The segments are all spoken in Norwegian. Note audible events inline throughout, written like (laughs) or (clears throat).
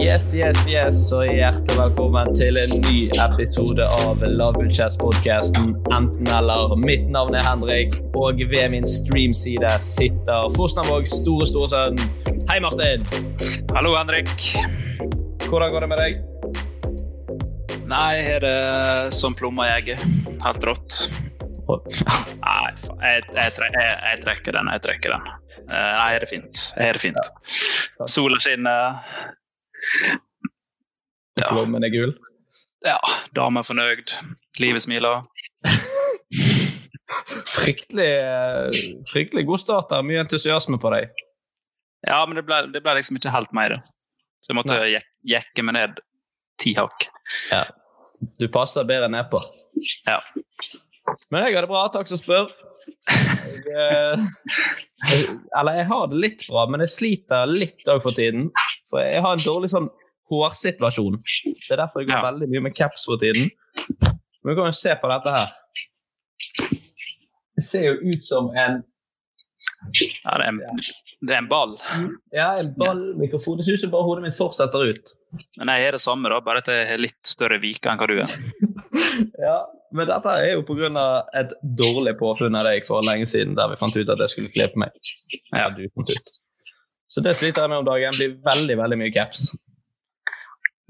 Yes, yes, yes, og hjertelig velkommen til en ny episode av Lavbudsjettspodkasten Enten eller. Mitt navn er Henrik, og ved min streamside sitter Forsnavågs store storesønn. Hei, Martin. Hallo, Henrik. Hvordan går det med deg? Nei, er det som plomma i. Helt rått. Nei. Jeg, jeg, jeg, jeg trekker den. Jeg trekker den. Eh, Nei, er det fint. Er det fint. Sola skinner. Ja. Plommen er gul. ja, dama er fornøyd. Livet smiler. Fryktelig, eh, fryktelig god start der. Mye entusiasme på deg. Ja, men det ble, det ble liksom ikke helt mer. Så jeg måtte jek, jekke meg ned ti hakk. Ja. Du passer bedre nedpå. Ja. Men jeg har det bra, takk som spør. Eh, jeg, eller jeg har det litt bra, men jeg sliter litt òg for tiden. For jeg har en dårlig sånn hårsituasjon. Det er derfor jeg går Ja. veldig mye med caps for tiden. Men vi kan jo se på dette her. Det ser jo ut som en Ja, det er, en, det er en ball. ja, en ballmikrofon. Det ser ut som bare hodet mitt fortsetter ut. Men jeg er det samme, da, bare at jeg har litt større viker enn hva du er. (laughs) Ja, Men dette er jo pga. et dårlig påfunn av deg for lenge siden, der vi fant ut at jeg skulle kle på meg. Ja, du fant ut. Så det sliter jeg med om dagen. blir veldig veldig mye caps.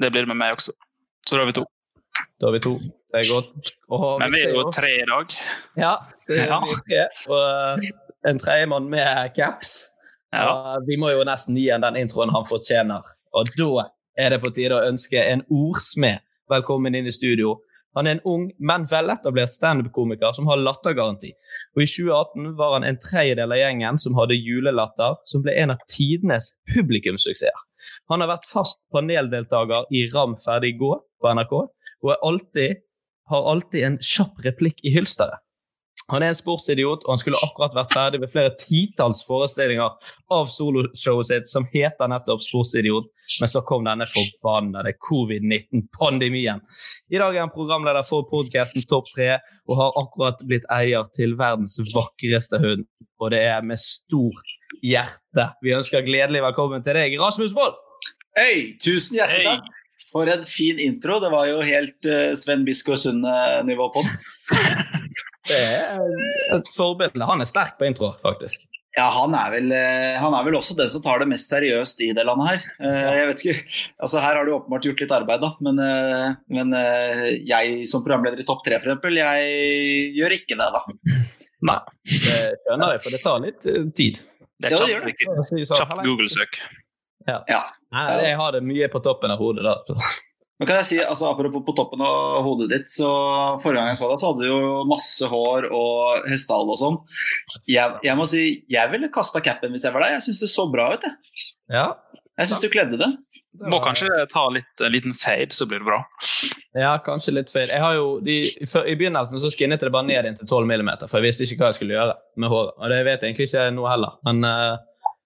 Det blir det med meg også. Så da har vi to. Da er vi to. Det er godt. Og Men vi er jo tre i dag. Ja, det er Ja. vi tre. Og eh, en tredjemann med caps. Ja. Og vi må jo nesten gi ham den introen han fortjener. Og da er det på tide å ønske en ordsmed velkommen inn i studio. Han er en ung, men veletablert standup-komiker som har lattergaranti. Og I 2018 var han en tredjedel av gjengen som hadde julelatter, som ble en av tidenes publikumssuksesser. Han har vært fast paneldeltaker i Ram ferdig gå på NRK, og alltid, har alltid en kjapp replikk i hylsteret. Han er en sportsidiot, og han skulle akkurat vært ferdig med flere titalls forestillinger av soloshowet sitt som heter nettopp Sportsidiot, men så kom denne forbannede covid-19-pandemien. I dag er han programleder for podkasten Topp 3 og har akkurat blitt eier til verdens vakreste hund. Og det er med stort hjerte vi ønsker gledelig velkommen til deg, Rasmus Wold! Hei, tusen hjertelig Hei. Hey. For en fin intro. Det var jo helt uh, Sven Biskår Sunde-nivå på den. (laughs) Det er et forbilde. Han er sterk på intro, faktisk. Ja, han er, vel, eh, han er vel også den som tar det mest seriøst i det landet her. Eh, jeg vet ikke, altså Her har du åpenbart gjort litt arbeid, da. Men, eh, men jeg som programleder i Topp 3 for eksempel, jeg gjør ikke det, da. Nei, det skjønner jeg, for det tar litt tid. Det er kjapt, kjapt Google-søk. Ja. Nei, jeg har det mye på toppen av hodet. da. Men kan jeg si, altså Apropos på toppen av hodet ditt, så forrige gang jeg så deg, så hadde du jo masse hår og hestehale og sånn. Jeg, jeg må si, jeg ville kasta capen hvis jeg var deg. Jeg syns det så bra ut. Jeg, Ja, jeg syns du kledde det. Må kanskje ta litt, en liten fade, så blir det bra. Ja, kanskje litt feil. Jeg har jo, de, I begynnelsen så skinnet det bare ned inntil 12 mm, for jeg visste ikke hva jeg skulle gjøre med håret. Og det vet jeg egentlig ikke nå heller. Men uh,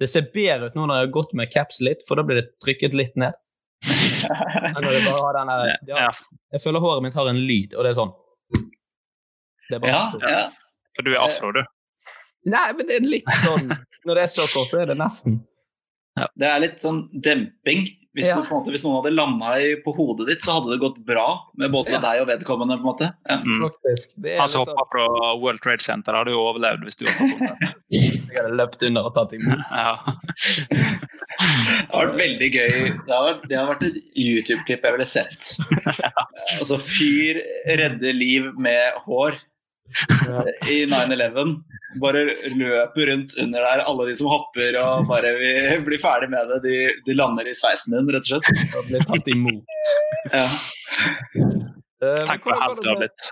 det ser bedre ut nå når jeg har gått med caps litt, for da blir det trykket litt ned. Men når det bare har den der, ja, jeg føler håret mitt har en lyd, og det er sånn. Det er bare ja, ja. For du er afro, du? Nei, men det er litt sånn Når det er så kort, så er det nesten. Ja. Det er litt sånn demping. Hvis, ja. måte, hvis noen hadde landa på hodet ditt, så hadde det gått bra med både ja. deg og vedkommende. på en måte. Ja. Mm. Han som hoppa fra World Trade Center, hadde jo overlevd hvis du hadde kommet. hvis jeg hadde løpt under og tatt imot. Ja. Det har vært veldig gøy. Det har vært, det har vært et YouTube-klipp jeg ville sett. (laughs) Altså fyr redde liv med hår i 9-11. Bare løper rundt under der, alle de som hopper og bare vil blir ferdig med det. De, de lander i sveisen din, rett og slett. Og blir tatt imot. Ja. Tenk hvor helt du har blitt.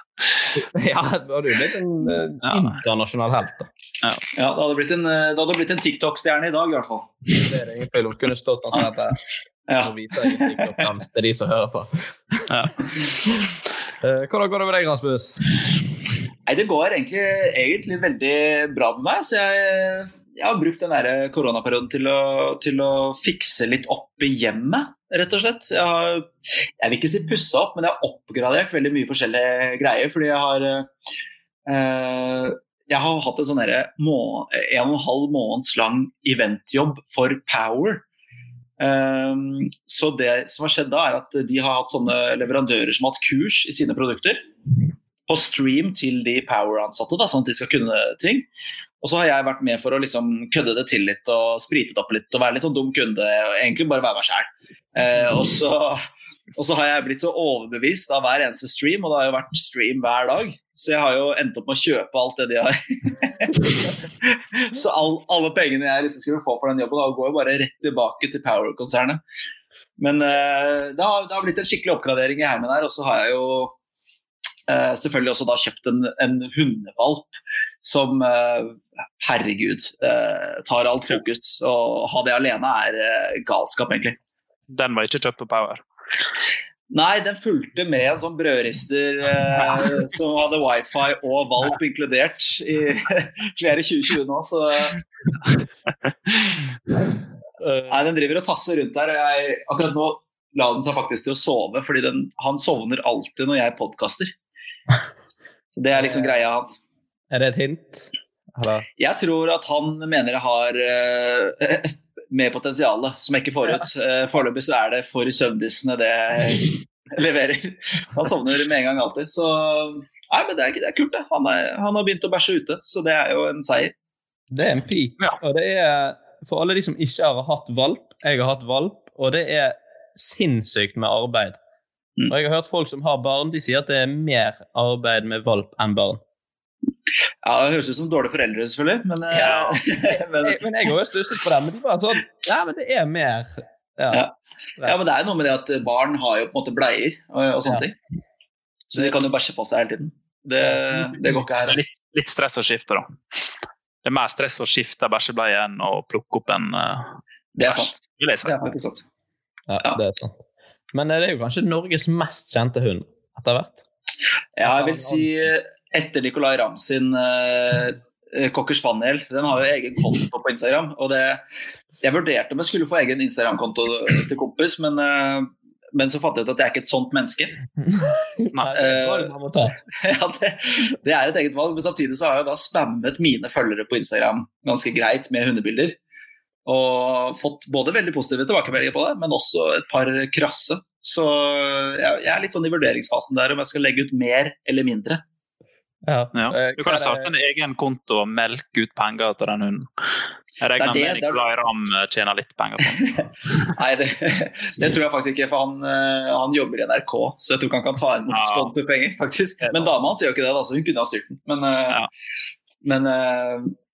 Ja, du har blitt en uh, internasjonal helt. da. Ja. ja, det hadde blitt en, eh, blitt en TikTok-stjerne i dag, i hvert fall. Det er det ingen feil om. Kunne stått noe sånt der. Ja. Nå vise jeg TikTok til de som hører på. Ja. uh, hvordan går det med deg, Rasmus? Nei, Det går egentlig, egentlig, veldig bra med meg. så jeg, jeg har brukt den der koronaperioden til å, til å, fikse litt opp i hjemmet, rett og slett. Jeg, har, jeg vil ikke si pussa opp, men jeg har oppgradert veldig mye forskjellige greier. Fordi jeg har eh, jeg har hatt en sånn en og en halv måneds lang eventjobb for Power. Um, så det som har skjedd da, er at de har hatt sånne leverandører som har hatt kurs i sine produkter på stream til de Power-ansatte, sånn at de skal kunne ting. Og så har jeg vært med for å liksom kødde det til litt og sprite det opp litt og være litt sånn dum kunde. og Egentlig bare være meg sjæl. Uh, og, og, så har jeg blitt så overbevist av hver eneste stream, og det har jo vært stream hver dag. Så jeg har jo endt opp med å kjøpe alt det de har. (laughs) så all, alle pengene jeg liksom skulle få for den jobben, da går jo bare rett tilbake til Power-konsernet. Men uh, det, har, det, har, blitt en skikkelig oppgradering i heimen her, og så har jeg jo Uh, selvfølgelig også da kjøpt en, en hundevalp som uh, herregud tar alt fokus. Å ha det alene er galskap, egentlig. Den var ikke kjøpt på Power? Nei, den fulgte med en sånn brødrister (laughs) som hadde wifi og valp inkludert i (laughs) flere 2020 nå, så Nei, den driver og tasser rundt der. Jeg, akkurat nå la den seg faktisk til å sove, fordi den, han sovner alltid når jeg podkaster. Så Det er liksom greia hans. Er det et hint? Eller? Jeg tror at han mener jeg har uh, mer potensial som jeg ikke får ut. Ja. Foreløpig så er det for søvndyssende det jeg (laughs) leverer. Han sovner med en gang alltid. Så nei, men det er, det er kult, det. Han, er, han, har begynt å bæsje ute, så det er jo en seier. Det er en peak. Ja. Og det er for alle de som ikke har hatt valp. Jeg har hatt valp, og det er sinnssykt med arbeid. Mm. Og jeg har hørt folk som har barn, de sier at det er mer arbeid med valp enn barn. Ja, Det høres ut som dårlige foreldre, selvfølgelig. Men, eh, ja. (laughs) men... Jeg, men jeg har jo stusset på det. Men de bare sånn Ja, men det er mer ja, ja. ja, men det er noe med det at barn har jo på en måte bleier og, og sånne ting. Så de kan jo bæsje på seg hele tiden. Det, det går ikke her. Altså. Litt, litt, stress å skifte, da. Det er mer stress å skifte bæsjebleie enn å plukke opp en uh, Det er sant. Det er sant. Ja, det er sant. Men det er jo kanskje Norges mest kjente hund etter hvert? Ja, jeg vil si etter Nicolay Ramm sin uh, Cocker Spaniel. Den har jo egen konto på Instagram. og det, Jeg vurderte om jeg skulle få egen Instagram-konto til kompis, men, uh, men så fant jeg ut at jeg er ikke et sånt menneske. (laughs) Nei, det, er (laughs) ja, det, det, er et eget valg, men samtidig så har jeg da spammet mine følgere på Instagram ganske greit med hundebilder. Og fått både veldig positive tilbakemeldinger på det, men også et par krasse. Så jeg, er litt sånn i vurderingsfasen der om jeg skal legge ut mer eller mindre. Ja. Ja. Eh, du kan jo starte en egen konto og melke ut penger til den hunden. Jeg regner det det, med Nicolay Ramm eh, tjener litt penger på. (laughs) Nei, det, det, tror jeg faktisk ikke, for han, eh, han, jobber i NRK, så jeg tror ikke han kan ta imot ja. sponsorpenger, faktisk. Men dama hans gjør ikke det, da, så hun kunne ha styrt den. Men, ja. men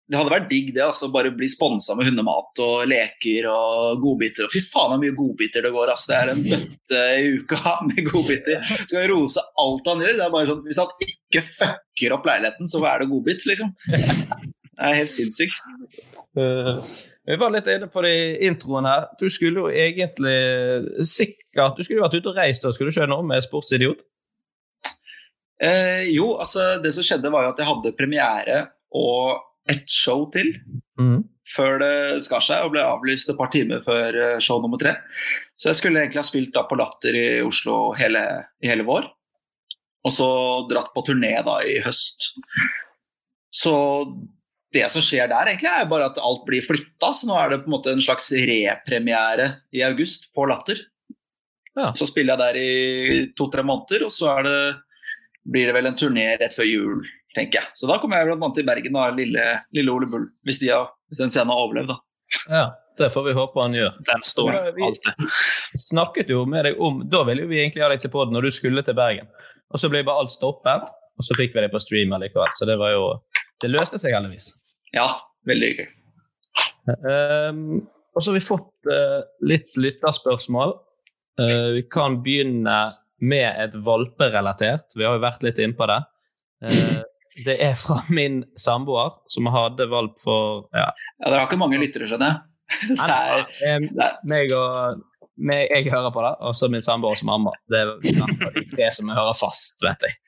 det hadde vært digg det, altså bare bli sponsa med hundemat og leker og godbiter. Og fy faen så mye godbiter det går. Altså. Det er en bøtte i uka (laughs) med godbiter. Skal rose alt han gjør. Det er bare sånn, Hvis han ikke fucker opp leiligheten, så er det godbits, liksom. Det er helt sinnssykt. Uh, Vi var litt inne på det i introen her. Du skulle jo egentlig sikkert Du skulle jo vært ute og reist, da skulle du ikke nå med Sportsidiot? Eh, jo, altså det som skjedde var jo at jeg hadde premiere og et show til. Mm. Før det skar seg og ble avlyst et par timer før eh, show nummer tre. Så jeg skulle egentlig ha spilt da på Latter i Oslo hele, i hele vår. Og så dratt på turné da i høst. Så det som skjer der, egentlig er bare at alt blir flytta. Så nå er det på en måte en slags repremiere i august på Latter. Ja. Så spiller jeg der i to-tre måneder, og så det, blir det vel en turné rett før jul, tenker jeg. Så da kommer jeg bl.a. til Bergen og lille, lille Ole Bull, hvis, de har, hvis den scenen har overlevd, da. Ja, det får vi håpe han gjør. Den står vi- alltid. snakket jo med deg om Da ville vi egentlig ha deg til poden når du skulle til Bergen. Og så ble bare alt stoppet, og så fikk vi det på stream likevel. Så det var jo Det løste seg heldigvis. Ja, veldig hyggelig. Um, og så har vi fått uh, litt lytterspørsmål. Uh, vi kan begynne med et valperelatert. Vi har jo vært litt innpå det. Eh, det er fra min samboer, som hadde valp for ja, Ja, Dere har ikke mange lyttere, skjønner jeg. (laughs) Em, Nei. meg og meg, Jeg hører på det, og så min samboer og mamma. Det er de tre som jeg hører fast, vet jeg.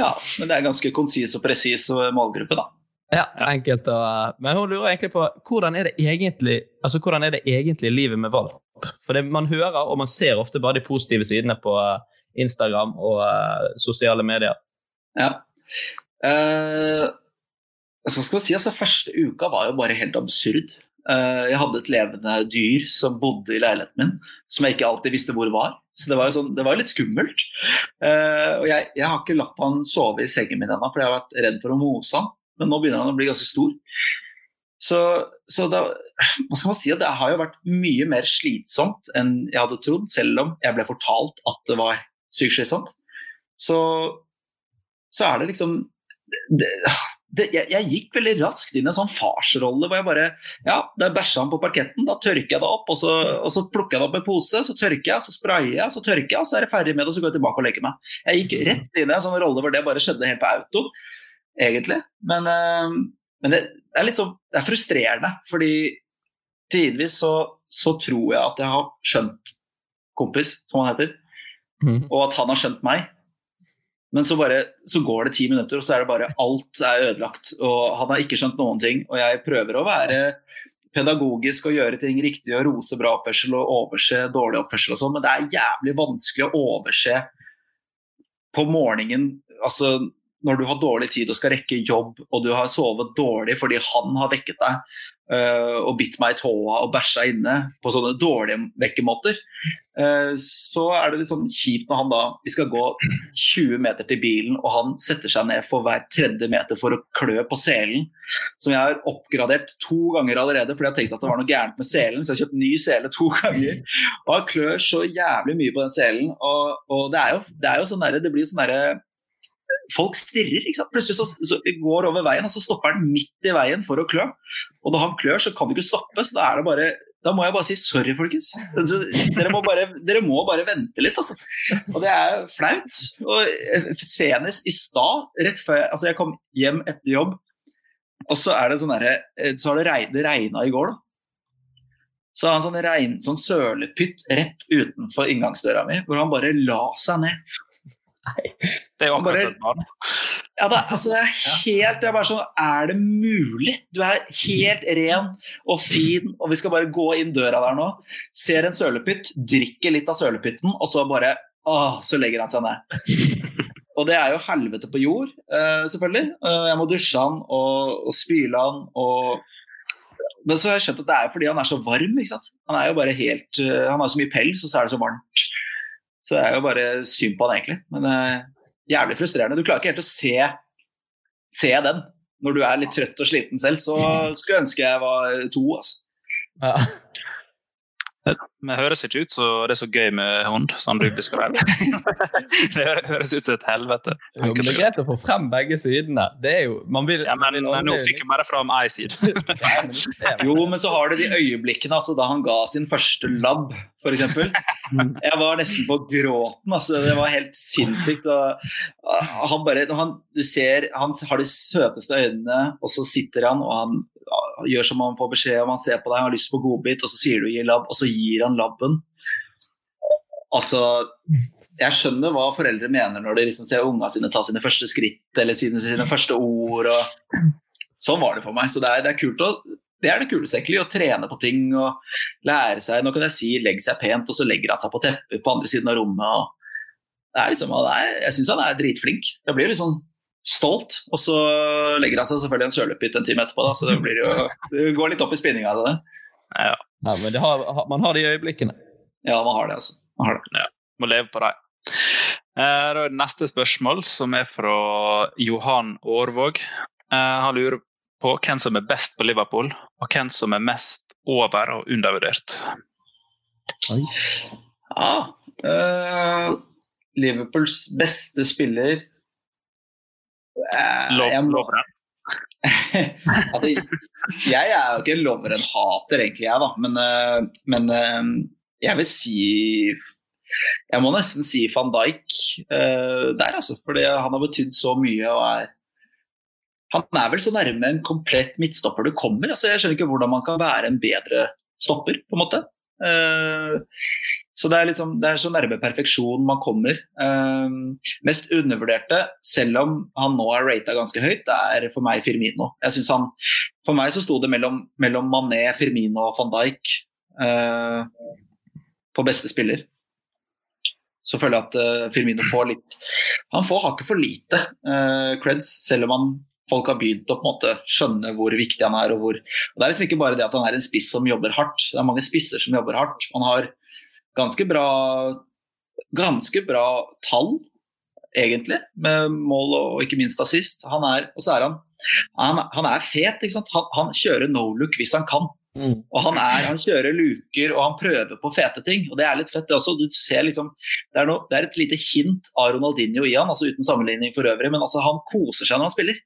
ja, men det er ganske konsis og presis målgruppe, da. Ja, enkelt å Men hun lurer egentlig på hvordan er det egentlig altså hvordan er det egentlig livet med valp? For det, man hører og man ser ofte bare de positive sidene på eh, Instagram og uh, sosiale medier. Ja. Eh, så skal man si? Altså, første uka var jo bare helt absurd. Eh, jeg hadde et levende dyr som bodde i leiligheten min, som jeg ikke alltid visste hvor var. Så det var jo sånn, det var jo litt skummelt. Eh, og jeg, jeg har ikke latt han sove i sengen min ennå, for jeg har vært redd for å mose han. Men nå begynner han å bli ganske stor. Så, så da, hva skal man si, det har jo vært mye mer slitsomt enn jeg hadde trodd, selv om jeg ble fortalt at det var sykt slitsomt. Så, så er det liksom det, det, jeg, jeg gikk veldig raskt inn i en sånn farsrolle hvor jeg bare Ja, der bæsja han på parketten, da tørker jeg det opp, og så, og så plukker jeg det opp i en pose, så tørker jeg, så sprayer jeg, så tørker jeg, og så er jeg ferdig med det, og så går jeg tilbake og legger meg. Jeg gikk rett inn i en sånn rolle hvor det bare skjedde helt på auto, egentlig. Men, øh, men det, er litt sånn Det er frustrerende, fordi tidvis så, så tror jeg at jeg har skjønt kompis, som han heter, og at han har skjønt meg. Men så, bare, så går det ti minutter, og så er det bare alt er ødelagt. Og han har ikke skjønt noen ting. Og jeg prøver å være pedagogisk og gjøre ting riktig og rose bra oppførsel og overse dårlig oppførsel og sånn, men det er jævlig vanskelig å overse på morgenen altså når du har dårlig tid og skal rekke jobb, og du har sovet dårlig fordi han har vekket deg og bitt meg i tåa og bæsja inne på sånne dårlige vekkermåter, øh, så er det litt sånn kjipt når han da Vi skal gå 20 meter til bilen, og han setter seg ned for hver tredje meter for å klø på selen, som jeg har oppgradert to ganger allerede fordi jeg tenkte at det var noe gærent med selen, så jeg har kjøpt ny sele to ganger. Og han klør så jævlig mye på den selen, og, og det, er jo, det er jo sånn derre Det blir sånn derre folk stirrer. ikke sant? Plutselig så, så går over veien, og så stopper han midt i veien for å klø. Og når han klør, så kan du ikke stoppe, så da er det bare da må jeg bare si sorry, folkens. Dere må bare, dere må bare vente litt, altså. Og det er flaut. Og senest i stad, rett før jeg, altså jeg kom hjem etter jobb, og så er det sånn derre Så har det regnet, det regna i går, da. Så har han sånn, regn, sånn sølepytt rett utenfor inngangsdøra mi, hvor han bare la seg ned. Det er jo akkurat som et barn. Ja, er- altså det er helt det er bare sånn Er det mulig? Du er helt ren og fin, og vi skal bare gå inn døra der nå. Ser en sølepytt, drikker litt av sølepytten, og så bare Åh, så legger han seg ned. Og det er jo helvete på jord, uh, selvfølgelig. Uh, jeg må dusje han og, og spyle han og Men så har jeg skjønt at det er fordi han er så varm. ikke sant? Han er jo bare helt uh, Han har så mye pels, og så er det så varmt. Så det er jo bare synd på han egentlig. Men eh, jævlig frustrerende. Du klarer ikke helt å se, se den når du er litt trøtt og sliten selv. Så skulle jeg ønske jeg var to. altså. Ja. Det høres ikke ut som det er så gøy med hund, som du beskrev. (laughs) det hø- høres ut som et helvete. Jo, men det er greit å få frem begge sidene. Det er jo, man vil, Ja, men, man vil nå fikk jeg bare fram én side. (laughs) Jo, men så har du de øyeblikkene altså, da han ga sin første labb, f.eks. Jeg var nesten på gråten. Altså, det var helt sinnssykt. Og, han bare, han, du ser, han har de søteste øynene, og så sitter han og han gjør som han får beskjed om, han ser på deg, han har lyst på godbit, og så sier du gi labb, og så gir han labben. Altså, jeg skjønner hva foreldre mener når de liksom ser unga sine ta sine første skritt eller sine, sine første ord. og Sånn var det for meg. Så det er, det er kult å det er det kuleste, egentlig. Å trene på ting og lære seg. Nå kan jeg si 'legg seg pent', og så legger han seg på teppet på andre siden av rommet. og det er liksom, det er, Jeg syns han er dritflink. Jeg blir litt sånn stolt. Og så legger han seg selvfølgelig en sørløpytt en time etterpå, da, så det, blir jo, det går litt opp i spinninga av det. Ja. Ja, men det har, man har de øyeblikkene. Ja, man har det, altså. Man har det. ja. Må leve på dem. Eh, da er det neste spørsmål, som er fra Johan Aarvåg. Eh, han lurer på hvem som er best på Liverpool, og hvem som er mest over- og undervurdert. Ja, øh, Liverpools beste spiller eh, Lov, jeg (laughs) altså, jeg er jo ikke en lover en hater, egentlig, jeg, da. Men, øh, men øh, jeg vil si Jeg må nesten si van Dijk der, altså. Fordi han har betydd så mye og er Han er vel så nærme en komplett midtstopper du kommer. Altså, jeg skjønner ikke hvordan man kan være en bedre stopper, på en måte. Så det er, liksom, det er så nærme perfeksjon man kommer. Um, mest undervurderte, selv om han nå er rata ganske høyt, er for meg Firmino. Jeg synes han, For meg så sto det mellom, mellom Mané, Firmino og van Dijk uh, på beste spiller. Så føler jeg at uh, Firmino får litt Han får hakket for lite uh, creds, selv om han folk har begynt å på en måte skjønne hvor viktig han er. Og hvor, og det er liksom ikke bare det at han er en spiss som jobber hardt, det er mange spisser som jobber hardt. Han har ganske bra, ganske bra tall, egentlig, med mål og, ikke minst assist. Han er, og så er han, han, han er fet. ikke sant? Han, han kjører no look hvis han kan. Og han, er, han kjører luker og han prøver på fete ting. og Det er litt fett. det også. Du ser liksom, det er, no, det er et lite hint av Ronaldinho i han, altså uten sammenligning for øvrig. Men altså, han koser seg når han spiller.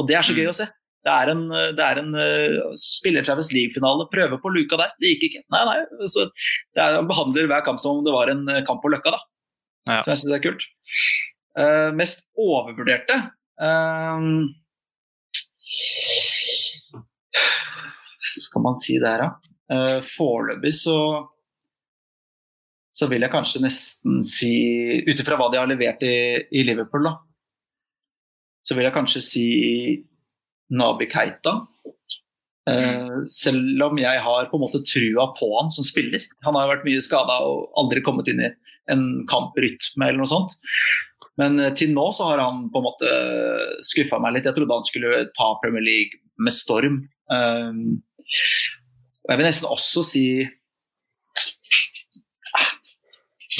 Og det er så gøy å se. Det er en, det er en uh, spiller Champions League-finale, prøve på luka der. Det gikk ikke. Nei, nei. Så det er, han behandler hver kamp som om det var en uh, kamp på Løkka, da. Ja. Så jeg syns det er kult. Uh, mest overvurderte uh, Skal man si det her, da? Uh, Foreløpig så så vil jeg kanskje nesten si, ut ifra hva de har levert i, i Liverpool, da, så vil jeg kanskje si Nabi Keita. Uh, selv om jeg har på en måte trua på han som spiller. Han har vært mye skada og aldri kommet inn i en kamprytme eller noe sånt. Men eh, til nå så har han på en måte skuffa meg litt. Jeg trodde han skulle ta Premier League med storm. Uh, jeg vil nesten også si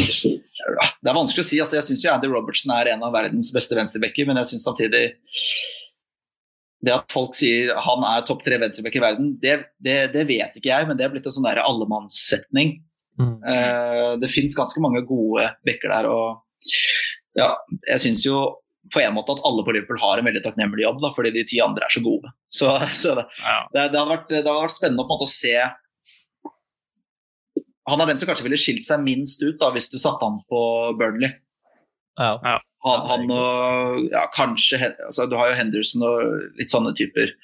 Det er vanskelig å si. Altså, jeg syns Andy Robertson er en av verdens beste venstrebacker, men jeg syns samtidig det at folk sier han er topp tre venstreback i verden, det, det, det, vet ikke jeg, men det er blitt en sånn allemannssetning. Mm. Uh, det fins ganske mange gode backer der. og ja, Jeg syns jo på en måte at alle på Liverpool har en veldig takknemlig jobb, da, fordi de ti andre er så gode. (laughs) Så, så det, ja. det, hadde vært, det, hadde vært, spennende på en måte å se han er den som kanskje ville skilt seg minst ut da, hvis du satte han på Burnley. Ja. Ja. Han, han, og ja, kanskje altså, Du har jo Henderson og litt sånne typer.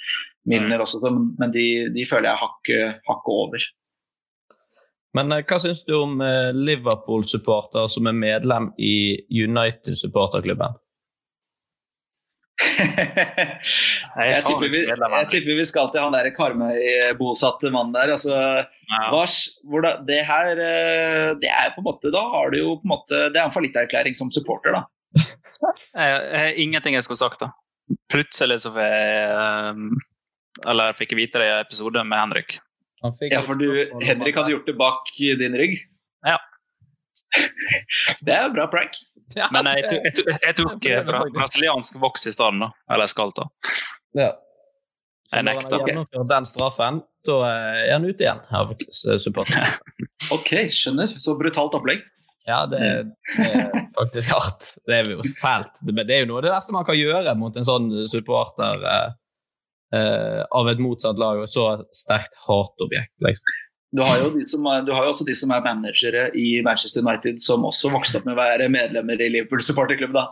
Milner også, men de, de føler jeg hakket hakke over. Men eh, hva syns du om eh, Liverpool-supporter som er medlem i United-supporterklubben? (laughs) jeg, tipper vi, jeg, tipper vi, skal til han der Karmøy-bosatte mannen der. Altså, ja. vars, det, det, her eh, Det er på en måte Da har du jo på en måte Det er en fallitterklæring som supporter, da. Jeg, jeg har ingenting jeg skulle sagt, da. Plutselig så fikk jeg um, Eller fikk jeg vite det i episode med Henrik. Ja, for du, Henrik hadde gjort det bak din rygg? Ja. (laughs) det er en bra prank. Ja, Men jeg, jeg, jeg, jeg tok bra, brasiliansk voks i stedet, da. Eller skal ta. Ja. jeg nekter. Når han gjennomfører den straffen, da er han ute igjen. Her, supporter. (laughs) ok, skjønner. Så brutalt opplegg. Ja, det, det, er faktisk hardt. Det er jo fælt. Men det er jo noe av det verste man kan gjøre mot en sånn supporter eh, eh, av et motsatt lag og så sterkt hatobjekt. Liksom. Du har, jo som, du har jo også de som er managere i Manchester United, som også vokste opp med å være medlemmer i Liverpool supporterklubb. da.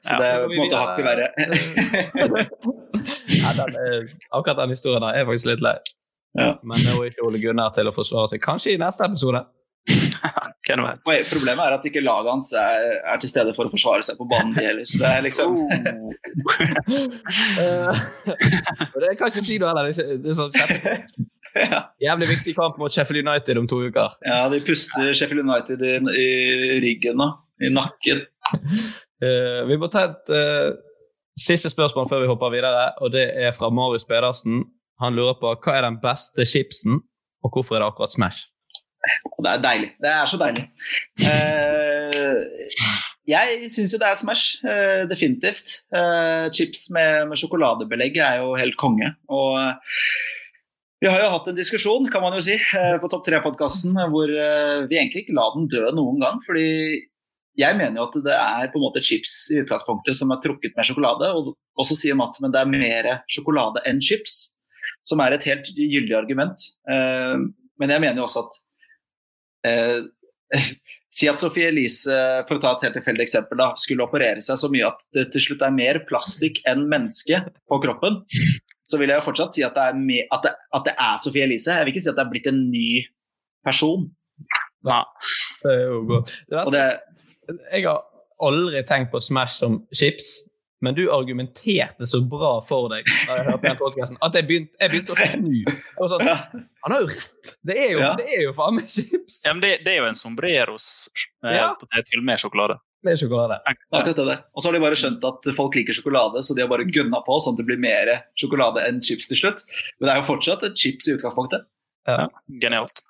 Så ja, det er på en måte hakket verre. (laughs) Ja, den er, akkurat den historien der er faktisk litt lei. Ja. Men nå er ikke Ole Gunnar til å forsvare seg. Kanskje i neste episode. (laughs) Problemet er at ikke laget hans er, er til stede for å forsvare seg på banen, de heller. Så det er liksom Eh, (laughs) det er kanskje ikke noe heller. Det er, er sånn fett (laughs) ja. jævlig viktig kamp mot Sheffield United om to uker. ja, de puster Sheffield United i, i ryggen nå. I nakken. Uh, vi må ta et uh, siste spørsmål før vi hopper videre, og det er fra Marius Pedersen. Han lurer på hva er den beste chipsen, og hvorfor er det akkurat Smash? Det er deilig. Det er så deilig. Uh, jeg syns jo det er Smash, uh, definitivt. Uh, chips med, med sjokoladebelegg er jo helt konge. Og vi har jo hatt en diskusjon, kan man jo si, på Topp tre-podkasten hvor vi egentlig ikke la den dø noen gang. fordi jeg mener jo at det er på en måte chips i utgangspunktet som er trukket med sjokolade. Og, så sier Mats men det er mer sjokolade enn chips, som er et helt gyldig argument. Men jeg mener jo også at eh, (laughs) Si at Sophie Elise, for å ta et helt tilfeldig eksempel, da, skulle operere seg så mye at det til slutt er mer plastikk enn menneske på kroppen. Så vil jeg jo fortsatt si at det er, at det, at det er Sophie Elise. Jeg vil ikke si at det er blitt en ny person. Nei. Det er jo godt. Det, jeg har aldri tenkt på Smash som chips, men du argumenterte så bra for deg da jeg hørte den podkasten, at jeg begynte, jeg begynte å snu. Jeg sånn, Han har jo rett! Det er jo, Ja. det er jo faen meg chips Ja, men det, det er jo en sombreros eh, Ja. potetgull med sjokolade. med sjokolade. akkurat det. Og så har de bare skjønt at folk liker sjokolade, så de har bare gunna på sånn at det blir mer sjokolade enn chips til slutt. Men det er jo fortsatt et chips i utgangspunktet. Genialt.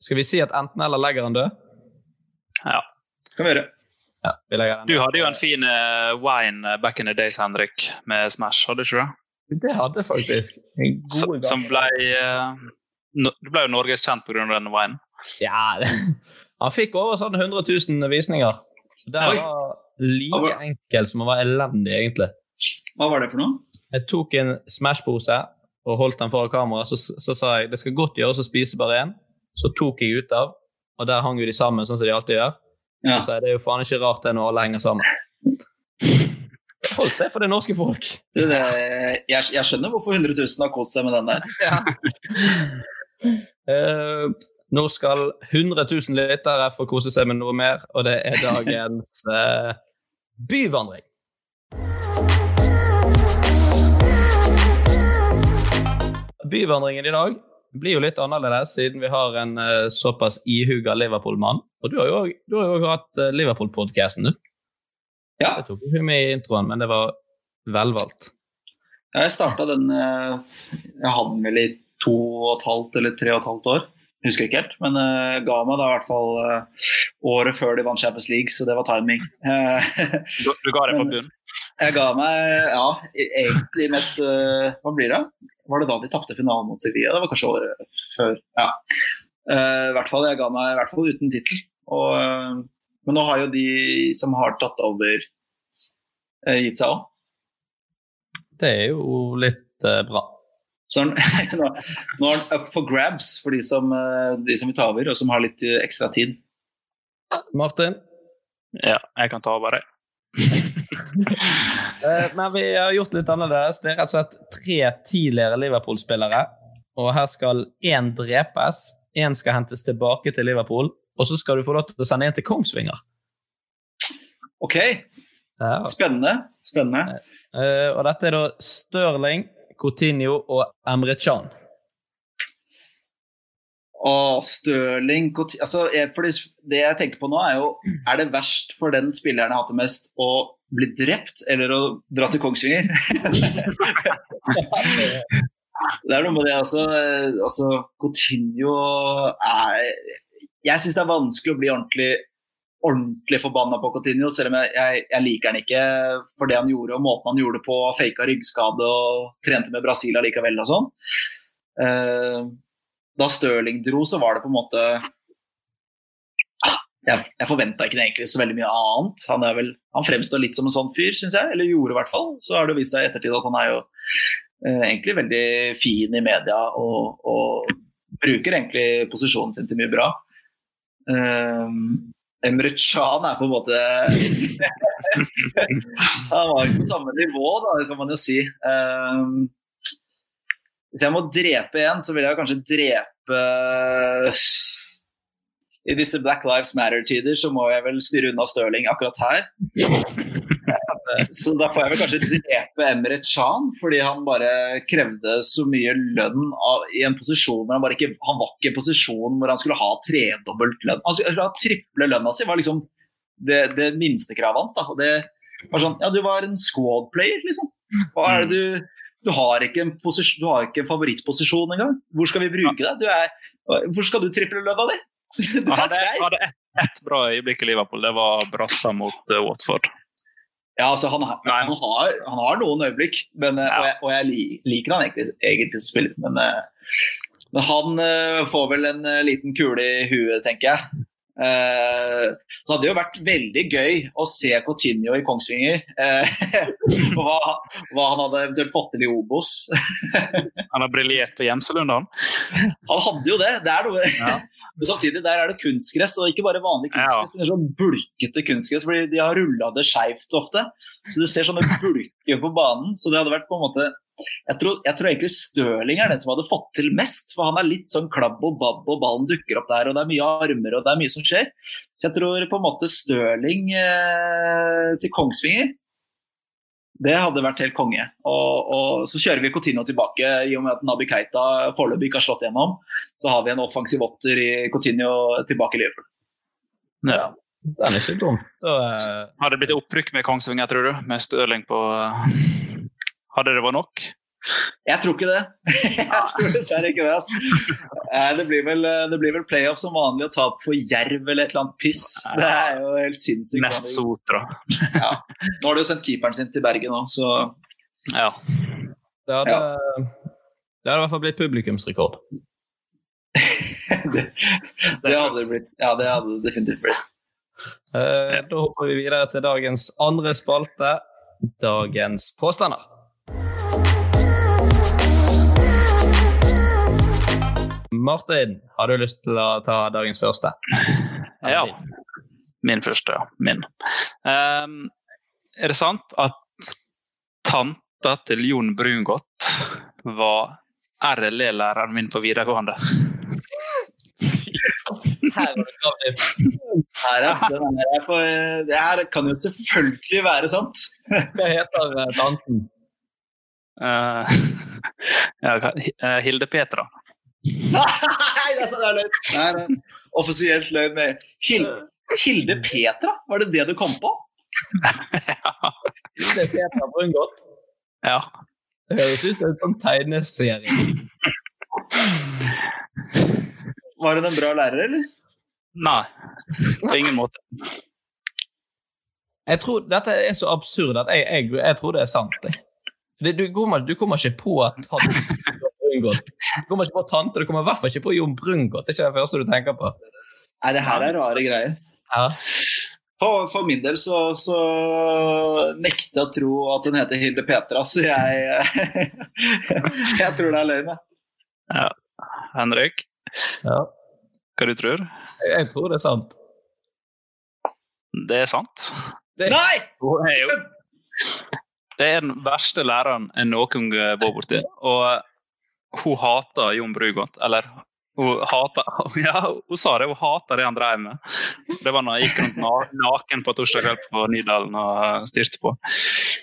Skal vi si at enten eller legger han død? Ja. Kan vi gjøre. Ja, Du hadde jo en fin eh, wine eh, back in the days, Henrik, med Smash, hadde du ikke det? Det hadde faktisk. En Som, god som ble eh, no, Du ble jo norgeskjent pga. den winen. Ja, det. Han fikk over sånn 100 000 visninger. Det var like enkelt som å være elendig, egentlig. Hva var det for noe? Jeg tok en Smash-pose og holdt den foran kamera. Så, så sa jeg det skal godt gjøres å spise bare én. Så tok jeg ut av, og der hang jo de sammen, sånn som de alltid gjør. Ja. Så er det jo faen ikke rart det når alle henger sammen. Holdt det for det norske folk. Du, det, jeg, jeg skjønner hvorfor 100 000 har kost seg med den der. (laughs) Eh, nå skal 100 000 lyttere få kose seg med noe mer, og det er dagens uh, (laughs) byvandring. Byvandringen i dag blir jo litt annerledes, siden vi har en uh, såpass ihuga Liverpool-mann. Og du har jo du har jo hatt eh, Liverpool-podkasten, du. Ja. Det tok ikke med i introen, men det var velvalgt. Jeg starta den eh, Jeg hadde den vel i to og et halvt eller tre og et halvt år. Husker ikke helt, men uh, ga meg da i hvert fall uh, året før de vant Champions League, så det var timing. Du, du ga deg på bunnen? jeg ga meg, ja, e- egentlig med et eh, Hva blir det? Var det da de tapte finalen mot Sevilla? Det var kanskje året før. Ja. Eh, I hvert fall, Jeg ga meg i hvert fall uten tittel. Eh, Men nå har jo de som har tatt over, uh, gitt seg òg. Det er jo litt bra. Så (laughs) nå, nå er den up for grabs for de som, de som vil ta over, og som har litt ekstra tid. Martin? Ja, jeg kan ta over, jeg. (laughs) Eh, Men vi har gjort litt annerledes. Det er rett og slett tre tidligere Liverpool-spillere. Og her skal én drepes, én skal hentes tilbake til Liverpool, og så skal du få lov til å sende en til Kongsvinger. OK, Ja. spennende. spennende. Uh, Og dette er da Stirling, Coutinho og Emre Can. Å, Stirling Coutinho altså, jeg, Det jeg tenker på nå, er jo Er det verst for den spilleren jeg hater mest, å bli drept eller å dra til Kongsvinger? (laughs) (laughs) (laughs) det er noe med det altså, eh, altså Coutinho er Jeg syns det er vanskelig å bli ordentlig ordentlig forbanna på Coutinho, selv om jeg, jeg, jeg liker han ikke for det han gjorde og måten han gjorde det på, faka ryggskade og trente med Brasil allikevel og sånn. Eh, da Stirling dro, så var det på en måte Ah, Jeg, jeg forventa ikke egentlig så veldig mye annet. Han, vel, han fremstår litt som en sånn fyr, syns jeg. Eller gjorde i hvert fall. Så har det vist seg i ettertid at han er jo egentlig veldig fin i media og, og bruker egentlig posisjonen sin til mye bra. Um, Emre Chan er på en måte (laughs) Han var ikke på samme nivå, da, det kan man jo si. Um, hvis jeg må drepe en, så vil jeg kanskje drepe I disse Black Lives Matter-tider så må jeg vel styre unna Stirling akkurat her. (laughs) Så da får jeg vel kanskje drepe Emre Chan, fordi han bare krevde så mye lønn av, i en posisjon hvor han bare ikke Han var ikke i en posisjon hvor han skulle ha tredobbelt lønn. Han skulle ha triple lønna si, var liksom det, det minste kravet hans. da, og det var sånn, Ja, du var en squad player, liksom. Hva er det du du har posisjon, du har ikke en favorittposisjon engang. Hvor skal vi bruke deg? Er, hvor skal du triple lønna di? (laughs) Jeg hadde, hadde ett et bra øyeblikk i Liverpool. Det var brassa mot uh, Watford. Ja, altså han, han, har, han, har, noen øyeblikk, men, ja. og, jeg, og, jeg, liker han egentlig, egentlig som spiller. Men, men han får vel en liten kule i huet, tenker jeg. Uh, så hadde det jo vært veldig gøy å se Coutinho i Kongsvinger. (laughs) Og hva, hva, han hadde eventuelt fått til i Obos. (laughs) han har briljert på Gjemselund, han? Han hadde jo det. det noe. Ja. (laughs) Men samtidig der er det kunstgress, og ikke bare vanlig kunstgress, ja. men sånn bulkete kunstgress. fordi de har rulla det skeivt ofte. Så du ser sånne bulker på banen. Så det hadde vært på en måte jeg tror, jeg tror, egentlig Stirling er den som hadde fått til mest. For han er litt sånn klabb og babb, og ballen dukker opp der, og det er mye armer og det er mye som skjer. Så jeg tror på en måte Stirling eh, til Kongsvinger det hadde vært helt konge. Og, og, Så kjører vi Coutinho tilbake, i og med at Nabi Keita foreløpig ikke har slått gjennom. Så har vi en offensiv åtter i Coutinho tilbake i Liverpool. Ja, den er ikke dum. Da, uh... Har det blitt opprykk med Kongsvinger, tror du? Med Stirling på hadde det vært nok? Jeg tror ikke det. (laughs) jeg tror dessverre ikke det. Altså. Eh, det, blir vel, eh, det blir vel playoff som vanlig å ta opp for Jerv eller et eller annet piss. Det er jo helt sinnssykt. Nest Sotra. ja. Nå har du jo sendt keeperen sin til Bergen òg, så Ja. Det hadde, ja. det hadde i hvert fall blitt publikumsrekord. (laughs) det, det, hadde det blitt. Ja, det hadde det definitivt blitt. Uh, da hopper vi videre til dagens andre spalte, dagens påstander. Martin, har du lyst til å ta dagens første? (laughs) Ja. Min første, ja. Min. Um, er det sant at tanta til Jon Brungot var RLE-læreren min på videregående? Her, her, ja. det her kan jo selvfølgelig være sant. Hva heter eh, tanten? Uh, (laughs) ja, eh, Hilde Petra. Nei, det er løgn! Nei, Offisielt løgn med Hilde, Hilde Petra? Var det det du kom på? ja. Hilde Petra Brungot? Ja. Det høres ut som en sånn tegneserie. Var hun en bra lærer, eller? Nei, på ingen måte. Jeg tror Dette er så absurd at jeg, jeg, jeg tror det er sant. Du, du, kommer, du, kommer, ikke på at Brungot. Du kommer ikke på tante, du kommer i hvert fall ikke på Jon Brungot. Det er ikke det første du tenker på. Nei, det her er rare greier. Ja. For, for, min del så, så nekter jeg å tro at hun heter Hilde Petra, så jeg (laughs) Jeg tror det er løgn, jeg. Ja. Henrik? Ja. Hva du tror du? Jeg, tror det er sant. Det er sant. Det... Nei! Det er den verste læreren jeg noen gang vært borti. Og hun hater Jon Brugodt. Eller hun hater (laughs) Ja, hun sa det. Hun hater det han drev med. Det var når jeg gikk rundt naken på torsdag kveld på Nydalen og styrte på.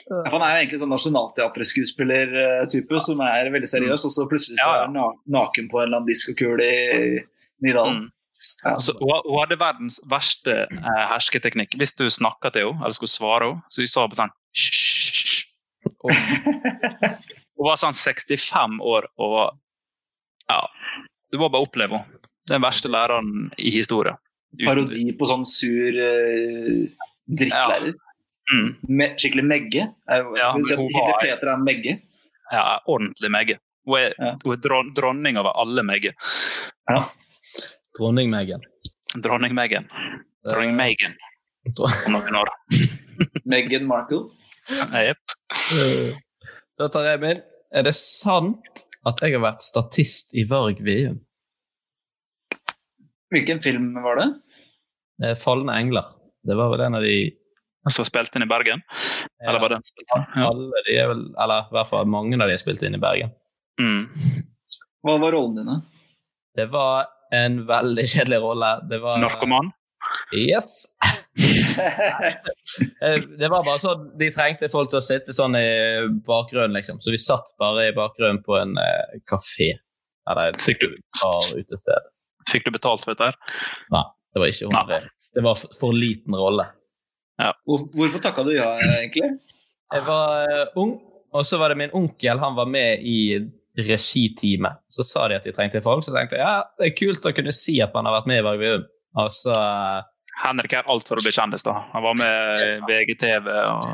Han er jo egentlig sånn nasjonalteaterskuespiller-type som er veldig seriøs, og så plutselig så er han naken på en eller annen diskokule i Nydalen. Mm. Altså, hun, hadde verdens verste eh, hersketeknikk. Hvis du snakka til henne, eller skulle svare henne, så hun sa på sånn Hun var sånn 65 år og Ja. Du må bare oppleve henne. Den verste læreren i historien. Parodi på sånn sur uh, drittlærer? Ja. Mm. Me skikkelig megge? Ja, hun var, Peter er en megge? Ja, ordentlig megge. Hun er, ja. hun er dron dronning over alle megge. Ja. Dronning Megan. Dronning Megan. Dronning Megan om noen år. (laughs) Meghan Markle? Jepp. Da tar jeg min. Er det sant at jeg har vært statist i Varg VM? Hvilken film var det? Eh, Falne engler. Det var vel en av de Som spilte inn i Bergen? Eller var den spilt inn? Ja. Alle de er vel, eller i hvert fall mange av de har spilt inn i Bergen. Mm. Hva var rollene dine? Det var en veldig kjedelig rolle. Det var Narkoman? Yes! Eh, det var bare sånn, De trengte folk til å sitte sånn i bakgrunnen, liksom. Så vi satt bare i bakgrunnen på en eh, kafé. Eller et Fikk du, bar utested. fikk du betalt for dette? her? Nei, det var ikke honorert. Det var for, for liten rolle. Ja. hvorfor takka du ja, egentlig? Jeg var eh, ung, og så var det min onkel. Han var med i regiteamet. Så sa de at de trengte folk, så tenkte jeg ja, det er kult å kunne si at man har vært med i Vargveum. Og så eh, Henrik er alt for å bli kjendis, da. Han var med i VGTV og (laughs)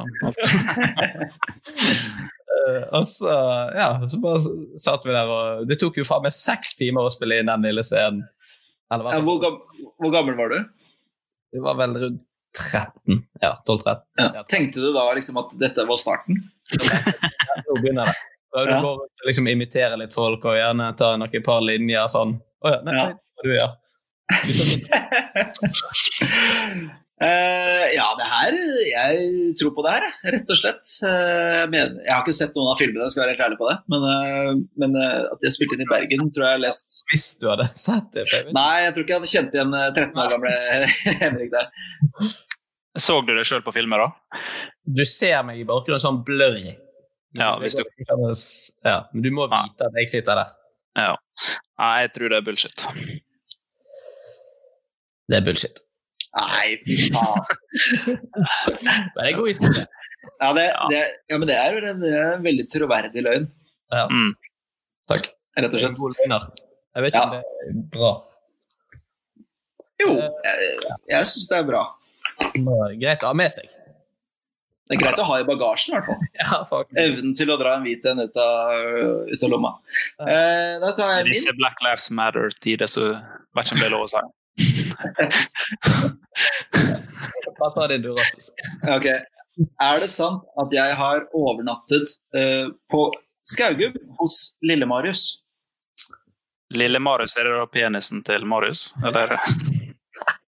Eh, og så, ja, så bare satt vi der, og det tok jo faen meg seks timer å spille inn den lille scenen. Eller hva? Ja, hvor, gammel, hvor gammel var du? Vi var vel rundt 13. Ja, 12-13. Ja. Tenkte du da liksom at dette var starten? (laughs) Nå begynner det. Da du går og liksom imitere litt folk og gjerne ta noen par linjer sånn. Å ja, nei, Ja. nei, det du, ja. Uh, (laughs) Eh, ja, det her Jeg tror på det her, rett og slett. Uh, jeg, jeg har ikke sett noen av filmene, jeg skal være helt ærlig på det. Men, uh, men eh, at de har spilt inn i Bergen, tror jeg jeg har lest Hvis du hadde (laughs) sett det. Baby. Nei, jeg tror ikke jeg hadde kjent igjen eh, 13 år gamle (laughs) Henrik der. Så du deg sjøl på filmer, da? Du ser meg i bakgrunnen sånn blurry. Ja, hvis du- Ja, men du må vite at jeg sitter der. Ja. Nei, jeg tror det er bullshit. Det er bullshit. Nei, fy faen. (laughs) Det er god historie. Ja, det, det, ja, men det er jo en, det er en veldig troverdig løgn, Ja, Mm. takk. rett og en slett. Jeg vet ikke Ja. om det er bra. Jo, jeg, jeg syns det er bra. Greit å ha med seg. Det er greit å ha i bagasjen, i hvert fall. (laughs) Ja. Evnen til å dra en hvit en ut av, ut av lomma. Eh, da tar jeg disse min. Black Lives Matter-tider så vet ikke om det er lov å si. (laughs) Bare ta. Er det sant at jeg har overnattet eh, på Skaugum hos Lille-Marius? Lille Marius, er det da penisen til Marius? Eller?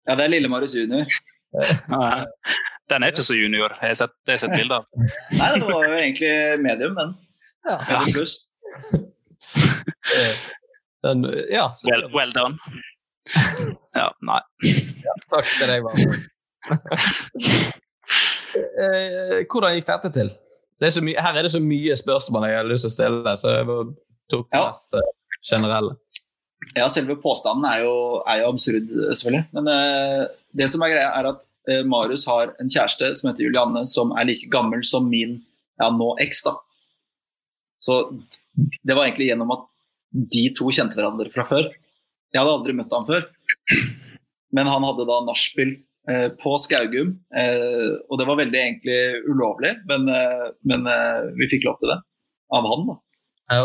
Ja, det er Lille-Marius junior. (laughs) Den er ikke så junior. Jeg har sett, jeg har sett bilder. av. (laughs) Nei, det var jo egentlig medium, den. Ja. Medium pluss. (laughs) Den, ja, Well, well done. Ja, nei. takk til deg, Varm. (laughs) Eh, hvordan gikk dette til? Det er så mye, her er det så mye spørsmål jeg har lyst til å stille, så jeg tok det Ja. mest eh, generelle. Ja, selve påstanden er jo, er jo absurd, selvfølgelig. Men uh, det som er greia, er at Marius har en kjæreste som heter Julianne, som er like gammel som min ja, nå eks. da. Så det var egentlig gjennom at de to kjente hverandre fra før. Jeg hadde aldri møtt ham før. Men han hadde da nachspiel eh, på Skaugum, eh, og det var veldig egentlig ulovlig, men, eh, men eh, vi fikk lov til det. Av han, da. Ja.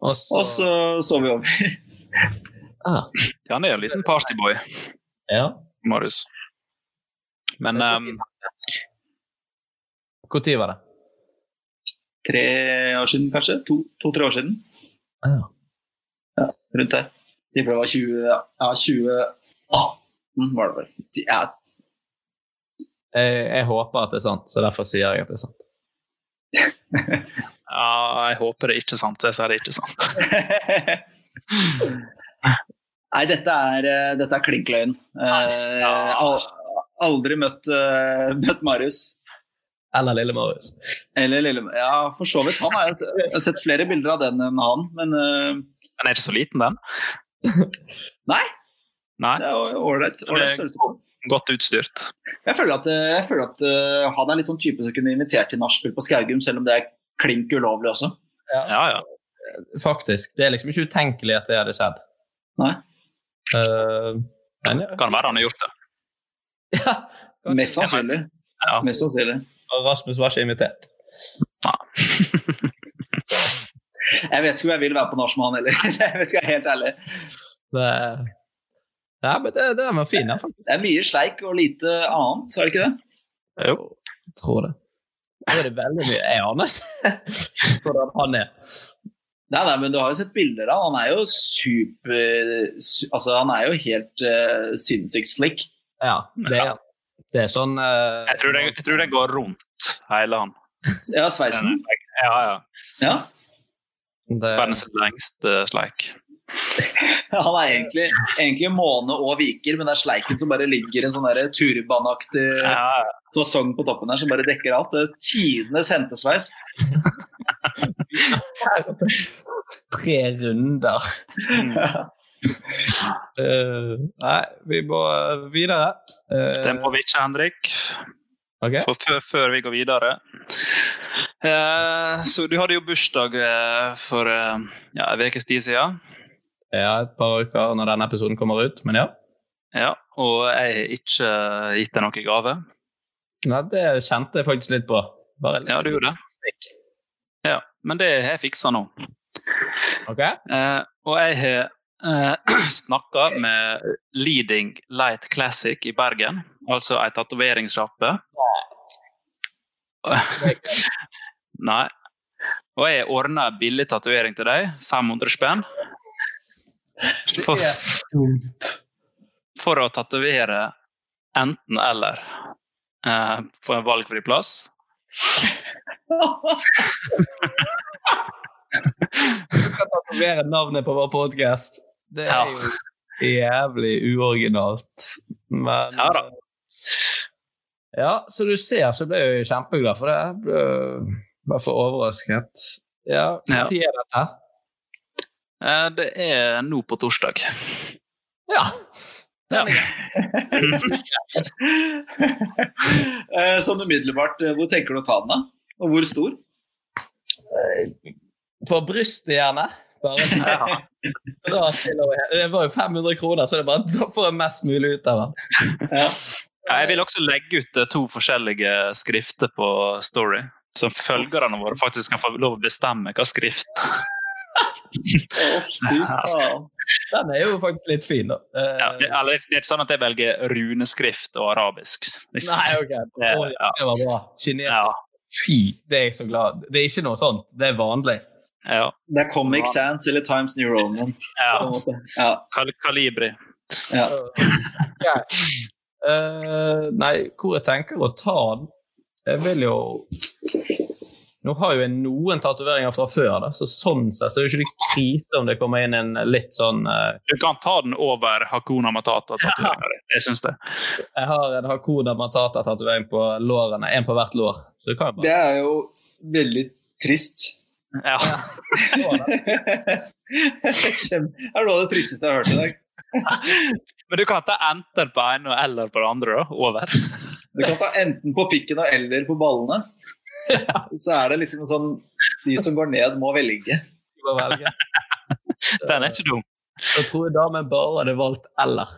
Og så så vi over. ah. Han er jo en liten partyboy, Ja. Marius. Men um, Når var det? Tre år siden, kanskje? To-tre to, år siden. Ah. Ja, rundt der. Tipper det var 20, ja, 2018 var det vel. Ja. Jeg, jeg, håper at det er sant, så derfor sier jeg at det er sant. (laughs) ja, jeg håper det er ikke sant. Jeg sier det er ikke sant. (laughs) Nei, dette er, dette er klink løgn. Uh, aldri møtt, uh, møtt Marius. Eller lille Marius. Eller lille, ja, for så vidt. Han har jeg har sett flere bilder av den enn han, men uh, Den er ikke så liten, den? (laughs) Nei. Nei. Det er ålreit størrelse Godt utstyrt. Jeg føler at, jeg føler at uh, han er litt sånn type som kunne invitert til nachspiel på Skaugum, selv om det er klink ulovlig også. Ja. ja, ja. Faktisk. Det er liksom ikke utenkelig at det hadde skjedd. Nei. Uh, men, kan være han har gjort det. (laughs) Ja, Mest sannsynlig. Ja. Mest sannsynlig. Og Rasmus var ikke invitert. Ja. (laughs) jeg vet ikke om jeg vil være på nach med han heller. (laughs) jeg skal være helt ærlig. Det, ja, men det, det er fin. Det er mye sleik og lite annet, så er det ikke det? Jo. Jeg tror det. Det er veldig mye. Jeg aner ikke hvordan han er. Nei, nei, men du har jo sett bilder av han. er jo super Altså, han er jo helt uh, sinnssykt slick. Ja, det det er sånn uh, jeg, tror det, jeg, tror det, går rundt, hele han. Ja, sveisen? Ja, ja. ja? Det... Verdens lengste sleik. Han er egentlig, egentlig måne og viker, men det er sleiken som bare ligger en sånn turbanaktig ja. fasong på toppen her som bare dekker alt. Det er tidenes hentesveis. Tre runder. Uh, nei, vi må videre. Uh, det må vi ikke, Henrik. Okay. For før, før, vi går videre uh, Så du hadde jo bursdag for ja, en ukes tid siden. Ja, et par uker når denne episoden kommer ut, men ja. Ja, Og jeg har ikke gitt deg noen gave. Nei, det kjente jeg faktisk litt på. Litt ja, du gjorde det. Ja, men det har jeg fiksa nå. Ok. og jeg har eh, (clears throat) snakka med Leading Light Classic i Bergen, altså ei tatoveringssjappe. (laughs) Nei. Og jeg ordna billig tatovering til deg. 500 spenn. For, for å tatovere enten-eller eh, på en valgfri plass. Du kan tatovere navnet på vår podkast. Det er ja. jo jævlig uoriginalt. Men Ja da. Ja, så du ser, så ble jeg kjempeglad for det. Jeg ble bare for overrasket. Ja, når ja. er dette? Det er nå på torsdag. Ja. ja. (laughs) sånn umiddelbart, hvor tenker du å ta den, da? Og hvor stor? På brystet, gjerne. Bare (laughs) Det var jo 500 kroner, så det er bare å få mest mulig ut av den. Ja. Jeg vil også legge ut to forskjellige skrifter på Story, så følgerne våre faktisk kan få lov å bestemme hva skrift. Oh, Den er jo faktisk litt fin, da. Ja, det, eller, det er ikke sånn at jeg velger runeskrift og arabisk. Liksom. Nei, ok. (laughs) Det, ja. det var bra. Kinesisk. Ja. Fy, det er jeg så glad Det er ikke noe sånt. Det er vanlig. Ja. Det er Comic Sans eller Times New Roman. ja. Ja. Kal Kalibri. Ja. (laughs) Eh, nei, hvor jeg tenker å ta den Jeg vil jo Nå har jo jeg noen tatoveringer fra før, da, så sånn sett så er det ikke krise om det kommer inn en litt sånn uh... Du kan ta den over Hakuna Matata-tatoveringer. Jeg syns det. Jeg har en Hakuna Matata-tatovering på lårene, en på hvert lår. Så det kan jeg Det er jo veldig trist. Ja. Det er noe av det tristeste jeg har hørt i dag. (laughs) Men du kan ta enten på ene eller på det andre. da, Over. Du kan ta enten på pikken og eller på ballene. (laughs) Så er det liksom sånn De som går ned, må velge. Må velge. (laughs) Den er ikke dum. Jeg tror damen bare hadde valgt eller.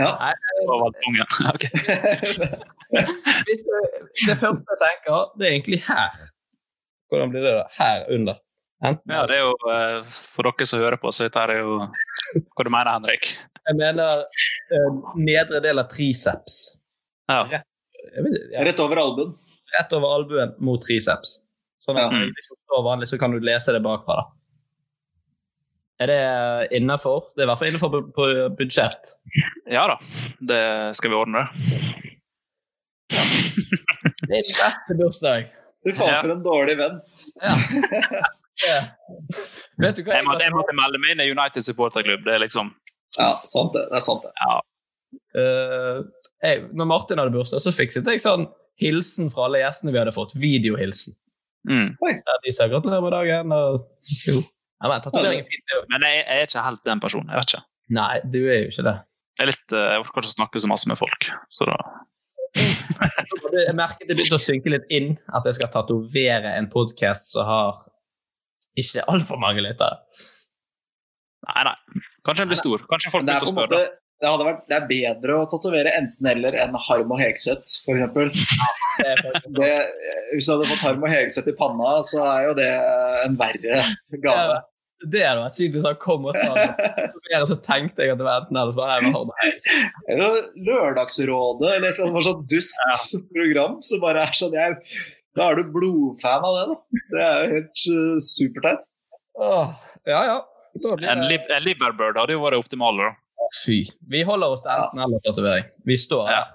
Ja. Nei, det, kongen. (laughs) Ok. hvis det, det første jeg tenker, det er egentlig her. Hvordan blir det da? Her under. Enten Ja, det er jo eh, For dere som hører på, så dette er jo Hva du mener Henrik? Jeg mener eh, nedre del av triceps. Ja. Rett, jeg vet, ja, Rett over albuen. Rett over albuen mot triceps. Sånn at Ja. du står vanlig, så kan du lese det bakfra. da. Er det innafor? Det er i hvert fall innenfor på budsjett. ja da, det skal vi ordne. Det er din beste bursdag. Du faen Ja. for en dårlig venn. Ja. (laughs) Ja. Vet du hva Jeg måtte, jeg måtte melde meg inn i United supporterklubb. Det er liksom Ja, sant det. Det er sant det. Ja. Uh, jeg, når Martin hadde bursdag, så fikset jeg sånn hilsen fra alle gjestene vi hadde fått. Videohilsen. Mm. Der de sa gratulerer med dagen. Og, jo. Ja, men tatovering er fint. Men jeg, jeg er ikke helt den personen. Jeg vet ikke. Nei, du er jo ikke det. Jeg, litt, eh, jeg orker ikke å snakke så masse med folk. Så da (laughs) Jeg merket det begynte å synke litt inn at jeg skal tatovere en podkast som har ikke altfor mange lyttere. Nei, nei. Kanskje den blir stor. Kanskje folk er, begynner å spørre spørre. Det, hadde vært, det er bedre å tatovere enten-eller enn Harm og Hegseth, f.eks. Det Hvis du hadde fått Harm og Hegseth i panna, så er jo det en verre gave. Det hadde vært sykt hvis han kom og sa det. (laughs) Så tenkte jeg at det var enten eller. Var. Eller Lørdagsrådet, eller et eller sånn dust program som bare er sånn jeg, Da er du blodfan av det, da. Det er jo helt uh, superteit. Ja, ja. En, lib en Liberbird hadde jo vært optimal, da. Fy. Vi holder oss til enten eller tatovering. Vi står her.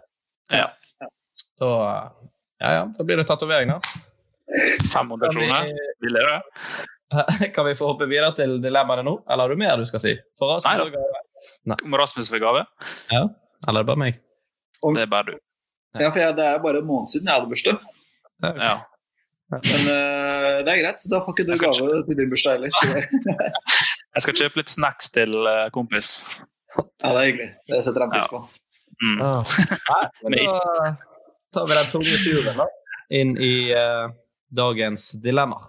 Ja. Så ja, ja. Da blir det tatovering, da. 500 Kan kroner. Vil dere? (laughs) Kan vi få hoppe videre til dilemmaene nå, eller har du mer du skal si? For Rasmus Nei da. Nei. Om Rasmus får gave? Ja. Eller er det bare meg? Det er bare du. Ja, for jeg, Det er bare en måned siden jeg hadde bursdag. Ja. Men uh, det er greit. Da får ikke du gave kjøpe. gave til din bursdag heller. (laughs) Jeg skal kjøpe litt snacks til eh, kompis. Ja, det er hyggelig. Det setter jeg pris på. Mm. (laughs) Nei, da tar vi den tunge turen da, inn i uh, dagens dilemma.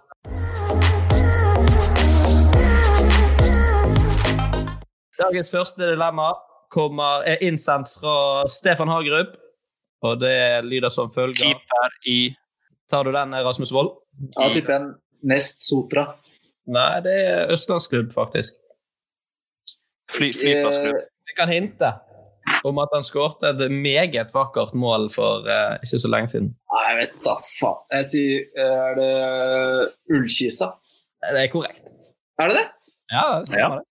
Dagens første dilemma kommer, er innsendt fra Stefan Hagerup, og det lyder som følger. Keeper i Tar du den, Rasmus Wold? Ja, tipper jeg nest Sotra. Nei, det er østlandsklubb, faktisk. Fly, flyplassklubb. Jeg kan hinte om at han skårte et meget vakkert mål for uh, ikke så lenge siden. Nei, jeg vet da faen. Jeg sier eh, Er det Ullkisa? Det er korrekt. Er det det? Ja, det stemmer det.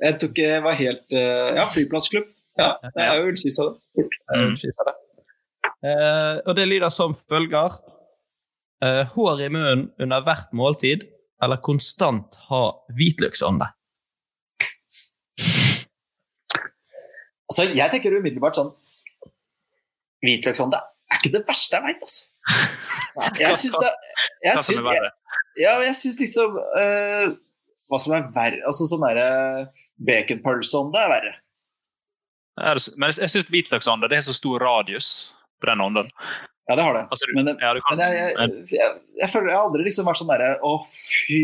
Jeg tror ikke jeg var helt uh, Ja, flyplassklubb. Ja, det er jo Ullkisa, det. Mm. Ullkisa, det. Uh, og det lyder som følger. Eh, hår i munnen under hvert måltid, eller konstant ha hvitløksånde. Altså, jeg tenker umiddelbart sånn Hvitløksånde er ikke det verste jeg veit, altså. (laughs) Jeg syns det jeg syns, jeg, ja, jeg syns liksom uh, Hva som er verre Altså sånn derre baconpølseånde er verre. Er Men jeg, syns hvitløksånde det er så stor radius på den ånden. Ja, det har det. Altså, du- men ja, du kan- men jeg, jeg, jeg, føler jeg har aldri liksom vært sånn derre Å, fy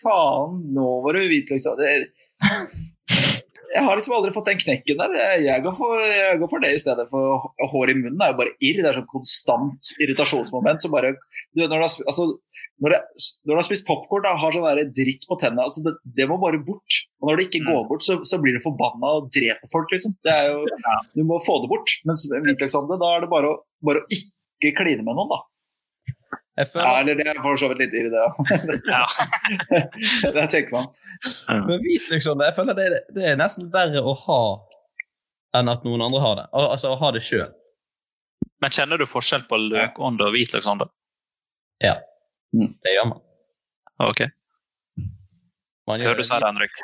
faen, nå var det hvitløksånde. Jeg har liksom aldri fått den knekken der. Jeg, jeg, går for, jeg går for det i stedet for hår i munnen. Er jo bare irr. Det er sånn konstant irritasjonsmoment. Så bare, du, når, du har, altså, når, det, når du har spist popkorn og har sånn der dritt på tennene, altså det, det må bare bort. Og når det ikke går bort, så, så blir du forbanna og dreper folk, liksom. Det er jo, Du må få det bort. Mens Alexander, da er det bare å, bare å ikke kline med noen, da. Jeg føler... Ja, eller det er for så vidt litt irri, det òg. (laughs) (laughs) Ja. (laughs) det tenker man. Men hvitløksånde, jeg føler det, det er nesten verre å ha enn at noen andre har det. Al altså å ha det sjøl. Men kjenner du forskjell på løkånd og hvitløksånd? Ja, det gjør man. Ok. man Hør du sa det, Henrik.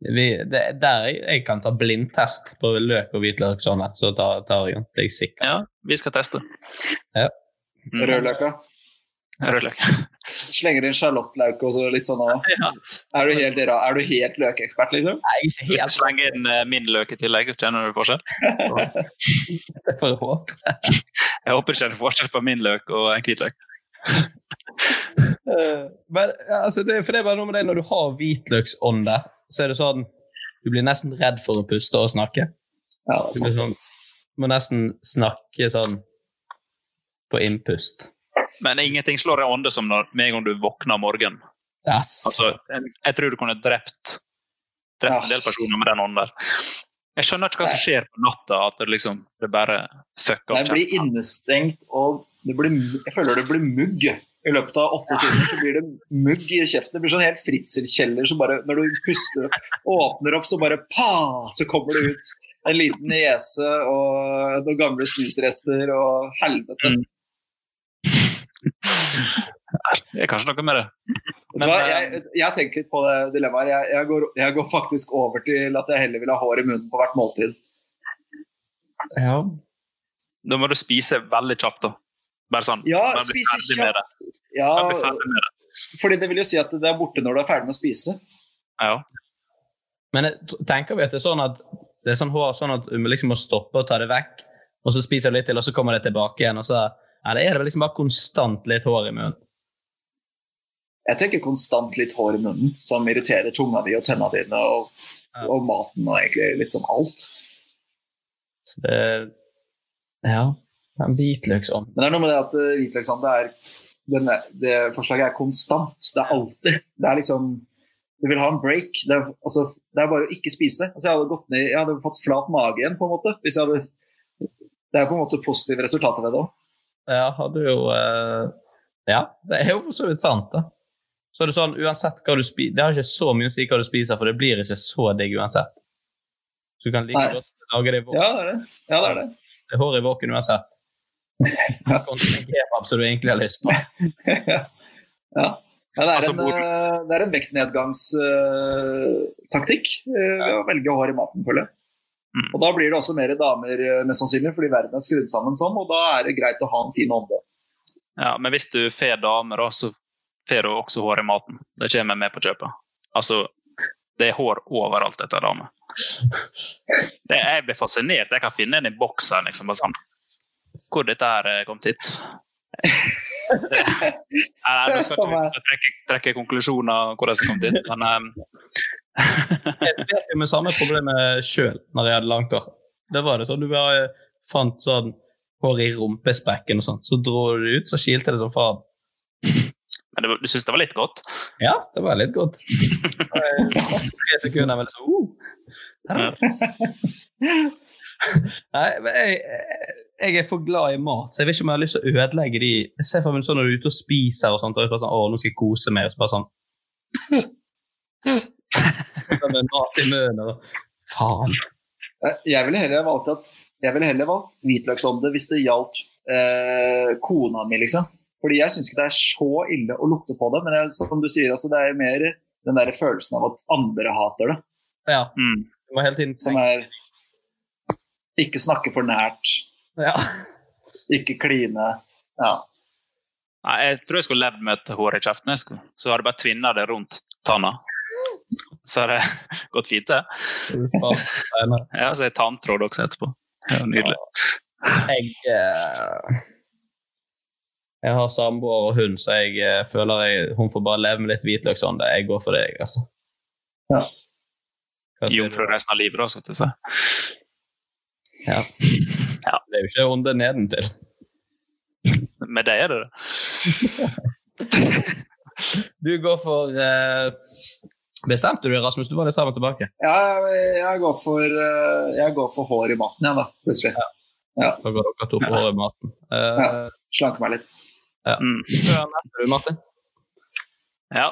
Vi, det, der jeg, jeg kan ta blindtest på løk og hvitløksånd, så tar, tar jeg den. Det er jeg sikker Ja, vi skal teste. Ja. Mm. Rødløka. Rødløk. (laughs) Slenger inn sjalottløk og så litt sånn òg. Er du helt, er du helt løkekspert, liksom? Nei, ikke Hvis du slenger inn eh, min løk i tillegg, kjenner du forskjell? Det får jeg håpe. (laughs) Jeg håper ikke det er forskjell på min løk og en hvitløk. (laughs) Eh, Men altså, det, for det er bare noe med det når du har hvitløksånde, så er det sånn Du blir nesten redd for å puste og snakke. Ja, Du sånn, må nesten snakke sånn på innpust. Men ingenting slår en ånde som når, med en gang du våkner om morgenen. Yes. Altså, jeg, jeg tror du kunne drept, drept en del personer med den ånden der. Jeg skjønner ikke hva som skjer på natta, at det liksom det bare fucker Jeg blir innestengt, og det blir, jeg føler det blir mugg. I løpet av åtte timer så blir det mugg i kjeften. Det blir sånn helt fritzelkjeller som bare Når du puster og åpner opp, så bare pa! Så kommer det ut en liten niese og noen gamle snusrester og helvete. Det er kanskje noe med det. Men, hva? Jeg, jeg tenker på det dilemmaet. Jeg, jeg, går, jeg går faktisk over til at jeg heller vil ha hår i munnen på hvert måltid. Ja. Da må du spise veldig kjapt, da. Bare sånn. Ja, spise kjapt. det. Ja, ferdig med det. fordi det vil jo si at det er borte når du er ferdig med å spise. Ja. Men jeg tenker vi at det er sånn at det er sånn hår sånn at du liksom må stoppe og ta det vekk, og så spiser du litt til, og så kommer det tilbake igjen, og så Eller er det liksom bare konstant litt hår i munnen? Jeg tenker konstant litt hår i munnen som irriterer tunga di og tenna dine og, og maten og egentlig litt sånn alt. Så det Ja. En hvitløksånd. Men det er noe med det at hvitløksånd det er den er- det forslaget er konstant. Det er alltid. Det er liksom Du vil ha en break. Det er, altså, det er bare å ikke spise. Altså, jeg, hadde gått ned, jeg hadde fått flat mage igjen, på en måte. Hadde Det er på en måte positive resultater ved det òg. Ja, hadde jo eh, Ja, det er jo for så vidt sant, da. Så er det sånn, uansett hva du spiser Det har ikke så mye å si hva du spiser, for det blir ikke så digg uansett. Så du kan like godt lage det i våken. Ja, det er det. Ja, det er det. Det er hår i våken uansett. (laughs) Kebab som du egentlig har lyst på. (laughs) ja. ja, det er Altså, en, bor... eh, det er en vektnedgangstaktikk ved å velge hår i maten, føler jeg. Mm. Og da blir det også mer damer, eh, mest sannsynlig, fordi verden er skrudd sammen sånn, og da er det greit å ha en fin ånde. ja, men hvis du får damer, så får du også hår i maten. Det kommer med på kjøpet. Altså, det er hår overalt etter damer. Det, jeg blir fascinert. Jeg kan finne en i boks her, liksom. Bare sånn. Hvor dette her eh, kom hit. (laughs) Nei, nei, nå skal ikke trekke, trekke konklusjoner hvor hvordan det kom dit, men ehm, Jeg jo med samme problemet sjøl når jeg hadde langt hår. Det var det sånn, Du bare fant sånn hår i rumpespekken og sånt, så dro du det ut, så kilte det som faen. men det, du syns det var litt godt? Ja, det var litt godt. Tre sekunder med så uh. Nei, men jeg, jeg er for glad i mat, så jeg vet ikke om jeg har lyst til å ødelegge de Jeg ser for meg sånn når du er ute og spiser og sånt, og er bare sånn, å, nå skal jeg kose meg, og så bare sånn Sånn Med mat i munnen og Faen. Eh, Jeg ville heller valgt at jeg ville heller valgt hvitløksånde hvis det gjaldt eh, kona mi, liksom. Fordi jeg syns ikke det er så ille å lukte på det, men jeg, som du sier, altså, det er mer den der følelsen av at andre hater det, Ja. Mm. Du må hele tiden som er ikke snakke for nært, Ja. ikke kline. Ja. Nei, jeg tror jeg skulle levd med et hår i kjeften. jeg skulle. Så hadde jeg bare tvinna det rundt tanna. Så har det (laughs) gått fint, det. Ja, så er tanntråd også etterpå. Det er nydelig. Jeg eh, Jeg har samboer og hund, så jeg eh, føler jeg, hun får bare leve med litt hvitløksånde. Jeg går for deg, altså. Ja. Jomfru resten av livet, da, skal jeg si. Ja. Det er jo ikke onde nedentil. Med deg er det det. (laughs) Du går for eh, Bestemte du deg, Rasmus? Du var litt frem og tilbake. Ja, jeg, går for, eh, jeg går for hår i maten, jeg, da, plutselig. Ja. Da går dere to for hår i maten. Uh, Ja. Slanke meg litt. Ja. Mm. Du, Martin. Ja.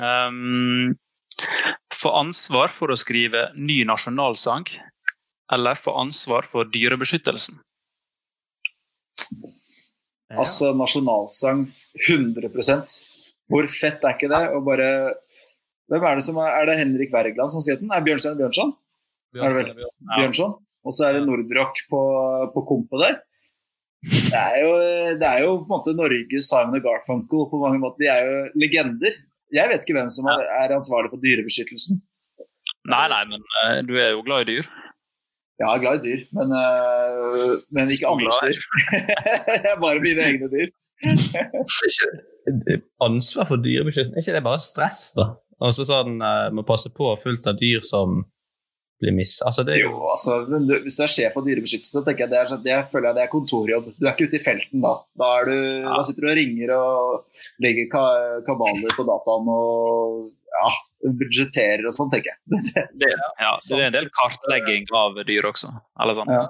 Um, (clears throat) få ansvar for å skrive ny nasjonalsang, eller få ansvar for dyrebeskyttelsen? Altså nasjonalsang 100% Hvor fett er ikke det? Og bare Hvem er det som er, er det Henrik Wergeland som har skrevet den? Er Bjørnstjerne Bjørnson? Er det vel? Bjørnson? Og så er det Nordrock på, på kompet der. Det er, jo, det er jo på en måte Norges Simon og Garfunkel på mange måter. De er jo legender. Jeg vet ikke hvem som er, er ansvarlig for dyrebeskyttelsen. Nei, nei, men uh, du er jo glad i dyr. Ja, jeg er glad i dyr, men, uh, men ikke andres dyr. (laughs) bare mine egne dyr. (laughs) ansvar for dyrebeskyttelse, er ikke det bare stress, da? Altså sånn, uh, Må passe på fullt av dyr som blir mis... Altså, det er jo... jo altså, du, Hvis du er sjef for dyrebeskyttelse, tenker jeg det, er, det føler jeg det er kontorjobb. Du er ikke ute i felten da. Da, du, ja. da sitter du og ringer og legger ka kabaler på dataen og ja, budsjetterer og sånn, tenker jeg. (laughs) det, ja, så det er en del kartlegging av dyr også. Eller sånn. Ja.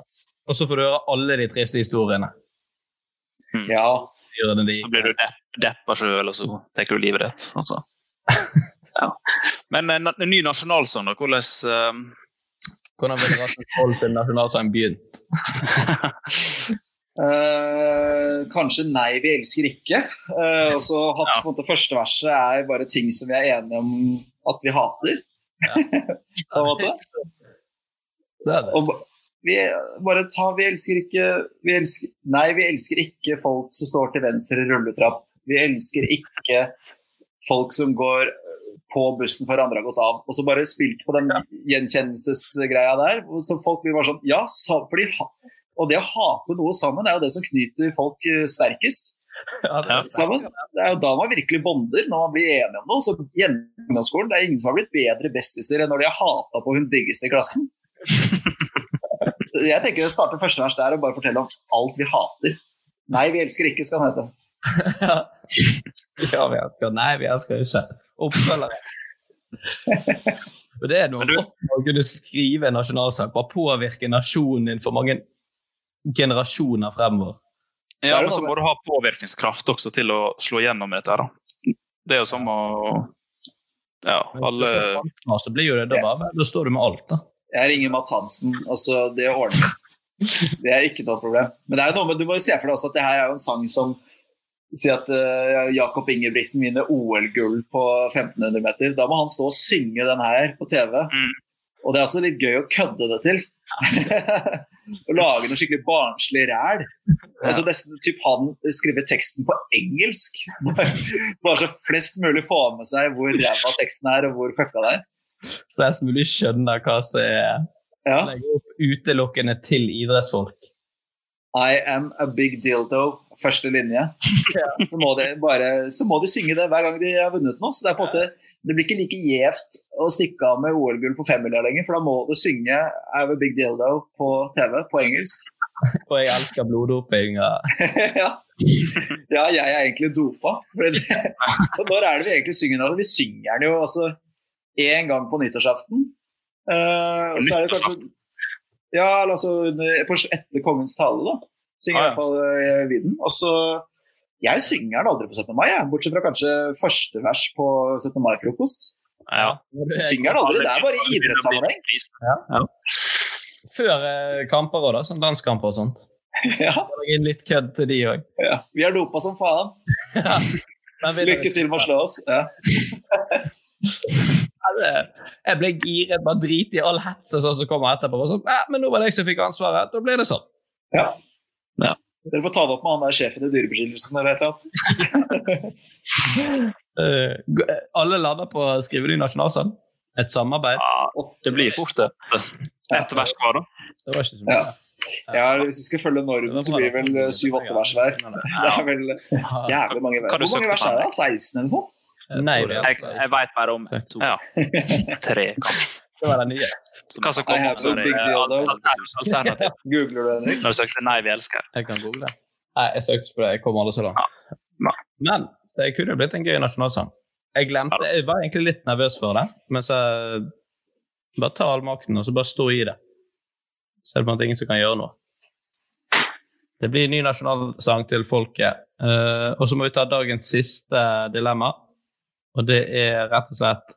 Og så får du høre alle de triste historiene. Mm. Ja. Så blir du depp, deppa sjøl, og så tar du livet ditt. Altså. (laughs) ja. Men en, en ny nasjonalsang, da. Hvordan uh, hvordan ville Rasmus Wold sin nasjonalsang begynt? Uh, (laughs) kanskje 'Nei, vi elsker ikke'. Uh, og så hatt ja. på en måte første verset er bare ting som vi er enige om at vi hater. Ja. (laughs) på en måte. Det er det. Og vi bare ta Vi elsker ikke vi elsker, Nei, vi elsker ikke folk som står til venstre rulletrapp. Vi elsker ikke folk som går på bussen før andre har gått av. Og så bare spilt på den gjenkjennelsesgreia der. Så folk blir bare sånn Ja, fordi og det å hate noe sammen er jo det som knyter folk eh, sterkest. Ja, det, er sammen. det er jo da man virkelig bonder, når man blir enige om noe. Så gjennomskolen, Det er ingen som har blitt bedre bestiser enn når de har hata på hun diggeste i klassen. Jeg tenker å starte første vers der og bare fortelle om alt vi hater. Nei, vi elsker ikke, skal den hete. (laughs) ja, vi elsker Nei, vi elsker ikke. Oppfølgere. det er noe godt å kunne skrive en nasjonalsak, bare påvirke nasjonen din for mange generasjoner fremover. Ja, men så må du ha påvirkningskraft også til å slå gjennom dette. da. Det er jo som å Ja, alle Så blir jo det da bare Da står du med alt, da. Jeg ringer Mats Hansen, altså det ordner Det er ikke noe problem. Men det er jo noe med, du må jo se for deg også at det her er jo en sang som Si at uh, Jakob Ingebrigtsen vinner OL-gull på 1500 meter. Da må han stå og synge den her på TV. Mm. Og det er også litt gøy å kødde det til. Å (laughs) lage noe skikkelig barnslig ræl. Altså, typ han skriver teksten på engelsk. (laughs) Bare så flest mulig får med seg hvor ræva teksten er, og hvor fucka det er. Flest mulig skjønner hva som er ja. Legger opp utelukkende til idrettsfolk. I am a big dildo, første linje. Så må, de bare, så må de synge det hver gang de har vunnet noe. Så det, er på en måte, det blir ikke like gjevt å stikke av med OL-gull på femmila lenger, for da må du synge I have a big dildo på TV på engelsk. Og jeg elsker bloddoping. ja. (laughs) ja, jeg er egentlig dopa. og når er det vi egentlig synger den? Vi synger den jo altså én gang på nyttårsaften. Uh, og så er det kanskje ja, altså etter kongens tale, da. Synger i hvert fall uh, Vidden. Og så Jeg synger den aldri på 17. mai, jeg, bortsett fra kanskje første vers på 17. mai-frokost. Ja. Synger den aldri. Det er bare i idrettssammenheng. Ja. Ja. Før eh, kamper òg, da. Sånn landskamper og sånt. (laughs) Ja. Inn litt kødd til de òg. (laughs) Ja. Vi er dopa som faen. ja. Lykke til med å slå oss. Ja. (laughs) jeg ble giret, bare drit i all hets og sånn som kommer etterpå. Sånn, ja, men nå var det jeg som fikk ansvaret. Da ble det sånn. Ja. ja. Dere får ta det opp med han der sjefen i Dyrebeskyttelsen eller et uh, (laughs) alle lander på å skrive ny nasjonalsang. Et samarbeid. Ja, det blir fort det. Ett vers hver, da. Det var ikke så mye. Ja. Ja, Hvis vi skal følge Norden, så blir det vel syv-åtte vers hver. Det er vel jævlig mange vers. Hvor mange vers er det? 16 eller noe sånt? Nei, jeg, jeg veit bare om to. Ja. (laughs) Tre, kanskje. Det var den nye. Hva som så er det alternativ. Googler du, det? Når du søkte 'Nei, vi elsker'. Jeg kan google. det. Nei, jeg søkte på det. Jeg kom aldri så langt. Ja. Men det kunne blitt en gøy nasjonalsang. Jeg glemte, jeg var egentlig litt nervøs for det, men så bare ta all makten og så bare stå i det. Så er det på en måte ingen som kan gjøre noe. Det blir ny nasjonalsang til folket. Uh, og så må vi ta dagens siste dilemma. Og det er rett og slett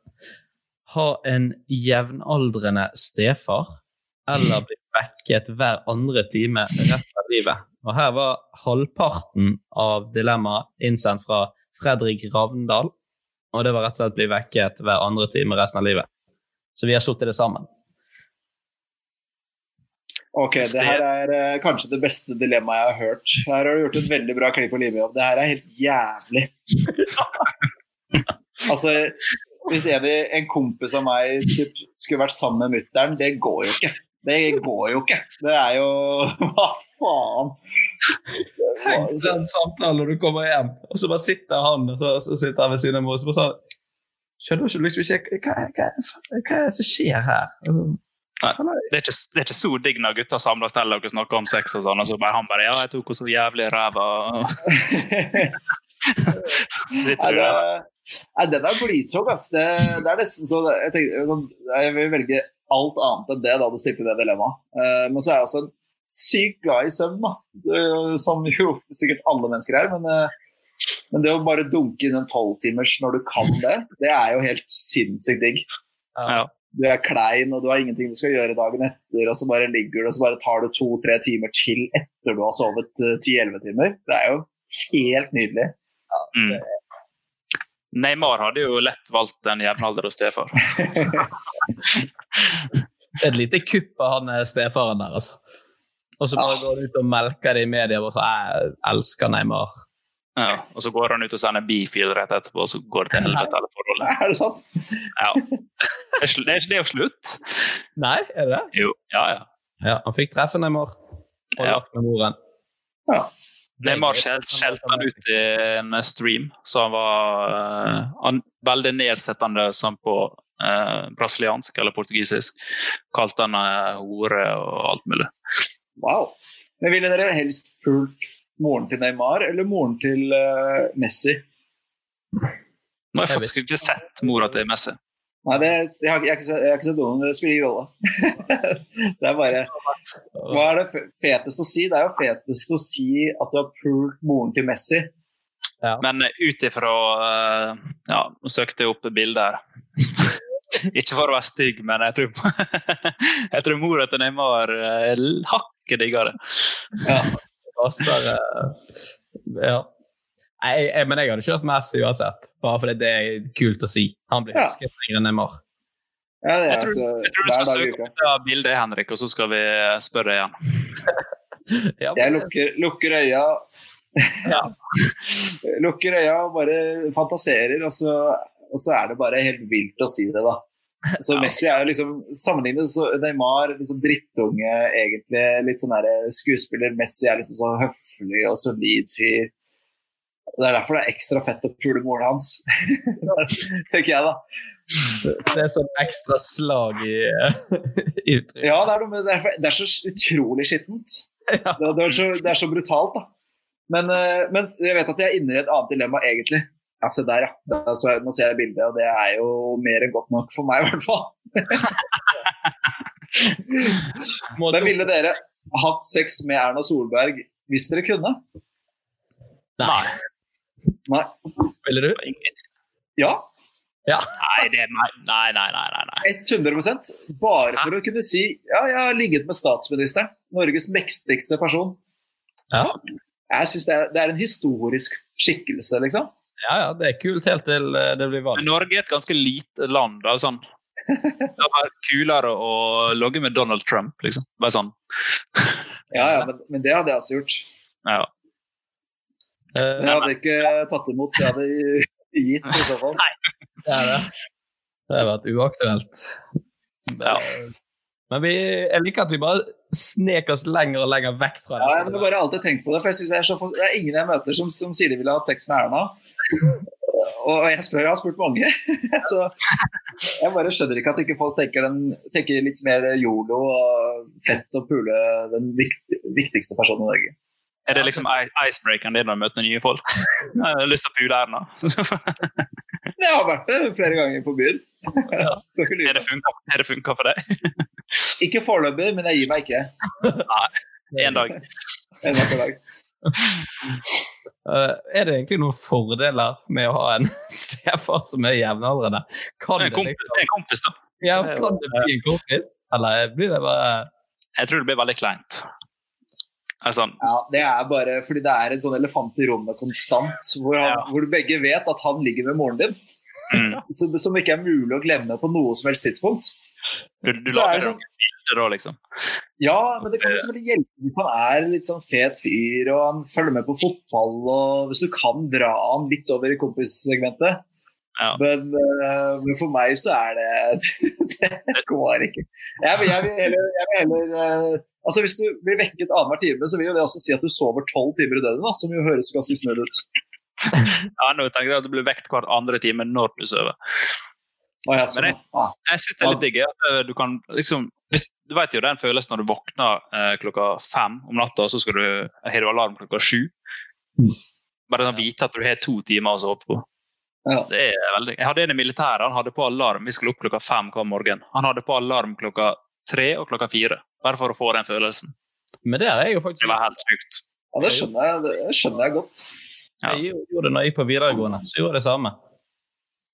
ha en jevnaldrende stefar eller bli vekket hver andre time resten av livet. Og her var halvparten av dilemmaet innsendt fra Fredrik Ravndal. Og det var rett og slett bli vekket hver andre time resten av livet. Så vi har sittet det sammen. Ok, det her er uh, kanskje det beste dilemmaet jeg har hørt. Her har du gjort et veldig bra klipp på livejobb. Det her er helt jævlig. (laughs) altså, hvis en, en kompis av meg typ, skulle vært sammen med mutter'n, det går jo ikke. Det går jo ikke. Det er jo (laughs) Hva faen? Tenk den samtalen når du kommer hjem, og så bare sitter han og så, så sitter han ved siden av mor og så bare sånn Skjønner du liksom ikke hva, hva, hva, er det som skjer her? Altså, Nei, det, er ikke, det, er ikke, så digg når gutter samles til og snakker om sex, og sånn, og så bare han bare 'Ja, jeg tok henne så jævlig i ræva'. (laughs) (laughs) Sitter du der. Nei, den er blytung, ass. Det, det, er nesten så jeg, tenker, jeg vil velge alt annet enn det da du stiller det dilemmaet. Uh, men så er jeg også sykt glad i søvn, da. Som jo sikkert alle mennesker er. Men, uh, men det å bare dunke inn en tolvtimers når du kan det, det er jo helt sinnssykt digg. Ja du er klein og du har ingenting du skal gjøre dagen etter, og så bare ligger du og så bare tar du to-tre timer til etter du har sovet ti-elleve timer. Det er jo helt nydelig. Ja, mm. Neymar hadde jo lett valgt en jevnalder hos stefar. (laughs) Et lite kupp av han stefaren der, altså. Og så bare går han ut og melker det i media og så jeg elsker Neymar. Ja, og så går han ut og sender bifil rett etterpå, og så går det til helvete hele forholdet. (laughs) Er det sant? Ja. Det er, det er jo slutt. Nei, er det det? Jo, ja, ja. ja han fikk treffe Neymar og lagt med moren. Ja. Neymar skjelte han ut i en stream, så han var uh, han, veldig nedsettende sånn på uh, brasiliansk eller portugisisk. Kalte han uh, hore og alt mulig. Wow. Men ville dere helst pult moren til Neymar eller moren til uh, Messi? Nå har jeg faktisk ikke sett mora til Messi. Nei, det, jeg, har, jeg, har ikke sett, jeg men ikke det spiller ingen rolle. (laughs) det er bare Hva er det fetest å si? Det er jo fetest å si at du har pult moren til Messi. Ja. Men ut ifra uh, Ja, nå søkte jeg opp bilder. (laughs) ikke for å være stygg, men jeg tror, (laughs) jeg tror mora til Neymar er hakket diggere. Ja passer Ja. Jeg, jeg, men jeg hadde kjørt Messi uansett, bare fordi det er kult å si. Han blir husket ja. lenger enn Neymar. Ja, jeg, tror, altså, jeg tror du skal søke opp det bildet, Henrik, og så skal vi spørre igjen. (laughs) ja, jeg lukker, lukker øya ja. (laughs) lukker øya og bare fantaserer, og så, og så er det bare helt vilt å si det, da. Så Messi er jo liksom sammenlignet så Neymar, liksom drittunge, egentlig litt sånn skuespiller. Messi er liksom så høflig og solid fyr. Det er derfor det er ekstra fett å pule moren hans, (laughs) tenker jeg, da. Det er sånn ekstra slag i, i Ja, det er, noe, det, er, det er, så utrolig skittent. Ja. Det, det, er så, det, er så, brutalt, da. Men, eh, men jeg vet at vi er inne i et annet dilemma, egentlig. Ja, se der, ja. Så, nå ser jeg bildet, og det er jo mer enn godt nok for meg, i hvert fall. (laughs) Men ville dere hatt sex med Erna Solberg hvis dere kunne? Nei. Nei. Ville du? Ja. Ja. nei, det, nei, nei, nei, nei, nei. 100% Bare for å kunne si ja, jeg har ligget med statsministeren. Norges mektigste person. Ja. Jeg syns det, det, er en historisk skikkelse, liksom. Ja, ja, det er kult helt til eh, det blir valg. Men Norge er et ganske lite land. Da, sånn. Det er kulere å logge med Donald Trump, liksom. Bare sånn. ja, ja, men, men, det hadde jeg også gjort. Ja. Men jeg hadde ikke tatt imot. Jeg hadde gitt i så fall. Nei, det er det. Det har vært uaktuelt. Ja. Men vi, jeg liker at vi bare sneker oss lenger og lenger vekk fra det. Ja, jeg har bare alltid tenkt på det, for jeg synes det, er så, det er ingen jeg møter som, som sier de ville hatt sex med Erna. Og jeg spør, jeg har spurt mange, (laughs) så jeg bare skjønner ikke at ikke folk tenker, den, tenker litt mer yolo og fett og pule den viktigste personen i Norge. Er det liksom icebreakeren din når du møter nye folk? (laughs) Jeg har lyst til å pule Erna. (laughs) jeg har vært det flere ganger på byen. Ja. (laughs) Er det funka for deg? ikke foreløpig, men jeg gir meg ikke. Nei, en dag. En vakker dag. Uh, er det egentlig noen fordeler med å ha en stefar som er jevnaldrende? Kan En det, kompis, liksom, en kompis, da. ja, kan det bli en kompis, eller blir det bare Jeg tror det blir veldig kleint. Altså, Ja, Det er bare fordi det er en sånn elefant i rommet konstant, hvor, han, Ja. hvor begge vet at han ligger med moren din. mm. (laughs) Så, som ikke er mulig å glemme på noe som helst tidspunkt. Du, du Så er lager det sånn- bilder da, liksom. Ja, men det kan jo selvfølgelig hjelpe hvis han er litt sånn fet fyr og han følger med på fotball. og Hvis du kan dra han litt over i kompissegmentet. Ja. Men, uh, men for meg så er det (laughs) Det går ikke. Jeg jeg vil heller, jeg vil heller eh, altså Hvis du blir vekket annenhver time, så vil jo det også si at du sover tolv timer i døgnet, som jo høres ganske smooth ut. (laughs) Ja, nå tenker jeg at du blir vekt hver andre time når du sover. Ah, jeg, Men jeg- Jeg syns det er litt digg at eh, du kan liksom Du vet jo den følelsen når du våkner eh, klokka fem om natta, og så skal du har du alarm klokka sju. Bare sånn vite at du har to timer å sove på. Ja. Det er veldig... Jeg hadde en i militæret, han hadde på alarm. Vi skulle opp klokka fem hver morgen. Han hadde på alarm klokka tre og klokka fire. Bare for å få den følelsen. Men det er jo faktisk Det var helt sjukt. ja, det skjønner jeg, det skjønner jeg godt. Ja. Jeg gjorde det når jeg gikk på videregående. så gjorde jeg det samme.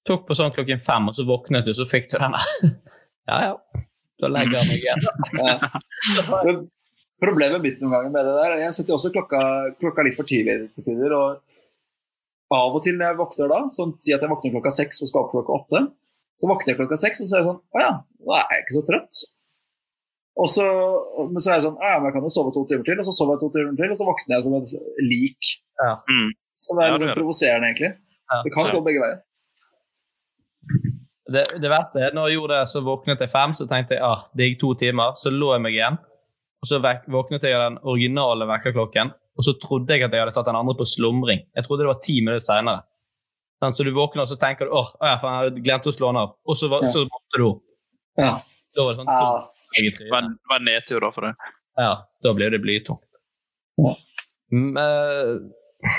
Tok på sånn klokken fem, og så våknet du, så fikk du den der. (laughs) Ja, ja. Da legger jeg meg igjen. (laughs) Ja. Problemet mitt noen ganger med det der Jeg setter også klokka, klokka litt for tidlig til tider. Og av og til når jeg våkner da, sånn si at jeg våkner klokka seks og skal opp klokka åtte, så våkner jeg klokka seks og så er jeg sånn Å ja, nå er jeg ikke så trøtt. Og så, men så er jeg sånn Ja, men jeg kan jo sove to timer til, og så sover jeg to timer til, og så våkner jeg som et lik. Ja. Mm. Som er litt ja, sånn gjør provoserende, egentlig. Ja. Det kan Ja. gå begge veier. Det, det verste er når jeg gjorde det, så våknet jeg fem, så tenkte jeg ah, det gikk to timer. Så lå jeg meg igjen, og så vek, våknet jeg av den originale vekkerklokken. Og så trodde jeg at jeg hadde tatt den andre på slumring. Jeg trodde det var ti minutter seinere. Så du våkner og så tenker du åh, oh, jeg glemte å slå den av. Og så, så måtte du opp. Ja. Da var det sånn Det var, det en nedtur da for deg. Ja, da blir det blytungt. Ja. Men, eh,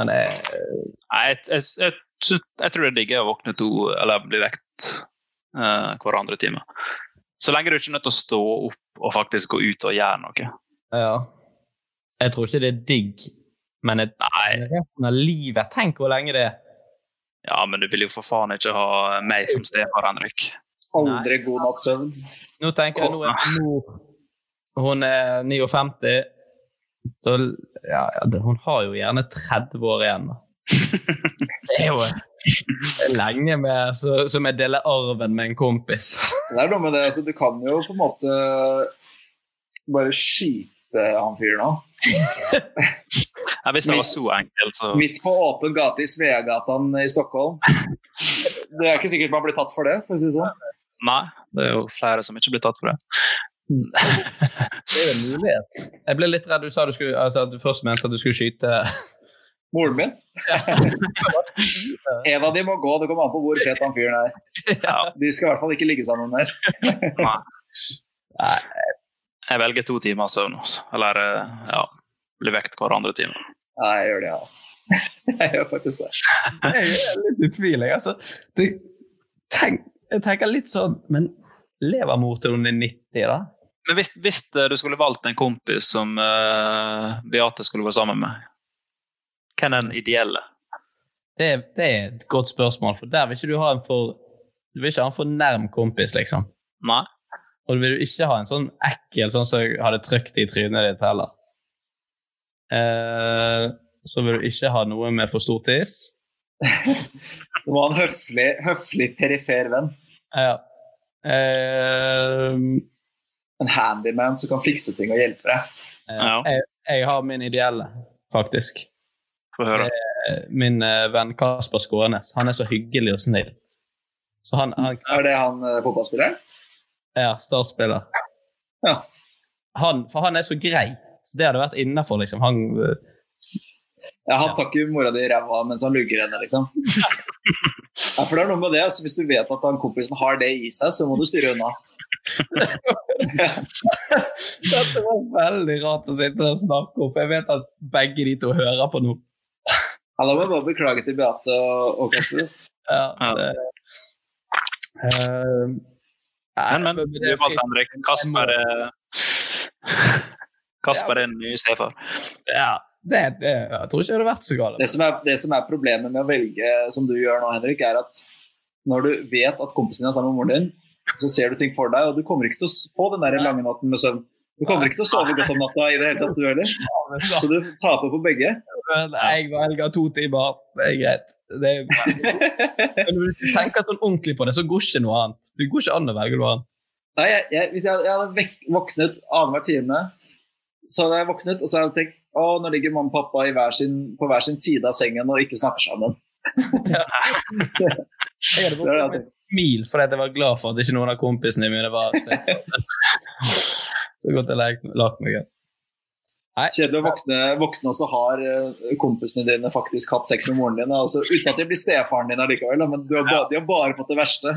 men jeg, Nei, jeg, jeg, jeg, jeg tror det er digg å våkne to, eller bli vekt eh, hver andre time. Så lenge du ikke er nødt til å stå opp og faktisk gå ut og gjøre noe. ja. Jeg tror ikke det er digg, men jeg, resten av livet Tenk hvor lenge det er. ja, men du vil jo for faen ikke ha meg som stefar, Henrik. Aldri god natts søvn. Nå tenker jeg nå er Hun er 59. Så, ja, ja, hun har jo gjerne 30 år igjen. (laughs) Det er jo lenge med, så, som jeg deler arven med en kompis. Det er noe med det, altså, Du kan jo på en måte bare skyte han fyren nå. Ja, hvis det var så enkelt, så Midt på åpen gate i Sveagatan i Stockholm. Det er ikke sikkert man blir tatt for det, for å si det sånn. Nei, det er jo flere som ikke blir tatt for det. Det er jo en mulighet. Jeg ble litt redd. Du sa du, skulle, altså, at du først mente at du skulle skyte Moren min. (laughs) En av de må gå, det kommer an på hvor fet han fyren er. Ja, De skal i hvert fall ikke ligge sammen mer. nei. Nei, Jeg velger to timer søvn. altså. Eller eh, ja, blir vekt hver andre time. Nei, jeg gjør det, ja. (laughs) Jeg gjør faktisk det. Jeg er litt i tvil. Jeg, altså, det, tenk, jeg tenker litt sånn Men lever mor til hun er 90, da? Men hvis, hvis eh, du skulle valgt en kompis som uh, Beate skulle gå sammen med, hvem er den ideelle? Det, det er et godt spørsmål, for der vil ikke du ha en for Du vil ikke ha en for nærm kompis, liksom. Nei? Og du vil ikke ha en sånn ekkel sånn som jeg hadde trykt i trynet ditt heller. Uh, så vil du ikke ha noe med for stor tiss. Du må ha en høflig, høflig perifer venn. Ja. Uh, En handyman som kan fikse ting og hjelpe deg. Ja. jeg, jeg har min ideelle, faktisk. Få høre. Uh, Min eh, venn Kasper Skånes. Han er så hyggelig og snill. Så han, han Er det han fotballspilleren? Ja, startspiller. Ja. Han, for han er så grei. Så det hadde vært innafor, liksom. Han eh, har takk i mora di i ræva mens han lugger henne, liksom. (laughs) Ja, for det er noe med det, altså, Hvis du vet at han kompisen har det i seg, så må du styre unna. (laughs) Dette var veldig rart å sitte og snakke om, for jeg vet at begge de to hører på nå. Ja, Da må jeg bare beklage til Beate og, og Kasper. Ja, Ja. det, Eh, nei, Men, men, det du er valgte Henrik. Kasper er Kasper er den nye stefar. Ja, det, det, jeg tror ikke det har vært så galt. Det som, er, det som er problemet med å velge som du gjør nå, Henrik, er at når du vet at kompisen din er sammen med moren din, så ser du ting for deg, og du kommer ikke til å få den der lange natten med søvn. Du kommer ikke til å sove godt om natta i det hele tatt, du heller. (laughs) Så du taper på begge. Men jeg velger to timer. Det er greit. Det er (laughs) når du tenker sånn ordentlig på det, så går ikke noe annet. Det går ikke an å velge noe annet. Nei, jeg, jeg, Hvis jeg, jeg hadde vek, våknet annenhver time, så hadde jeg våknet og så hadde jeg tenkt å, nå ligger mamma og pappa hver sin, på hver sin side av sengen og ikke snakker sammen. Ja. Jeg hadde fått et smil fordi jeg var glad for at ikke noen av kompisene mine var Så godt jeg lagt meg igjen. Kjedelig å våkne, våkne, og så har uh, kompisene dine faktisk hatt sex med moren din. Altså, uten at de blir stefaren din allikevel, men har ba, de har bare fått det verste.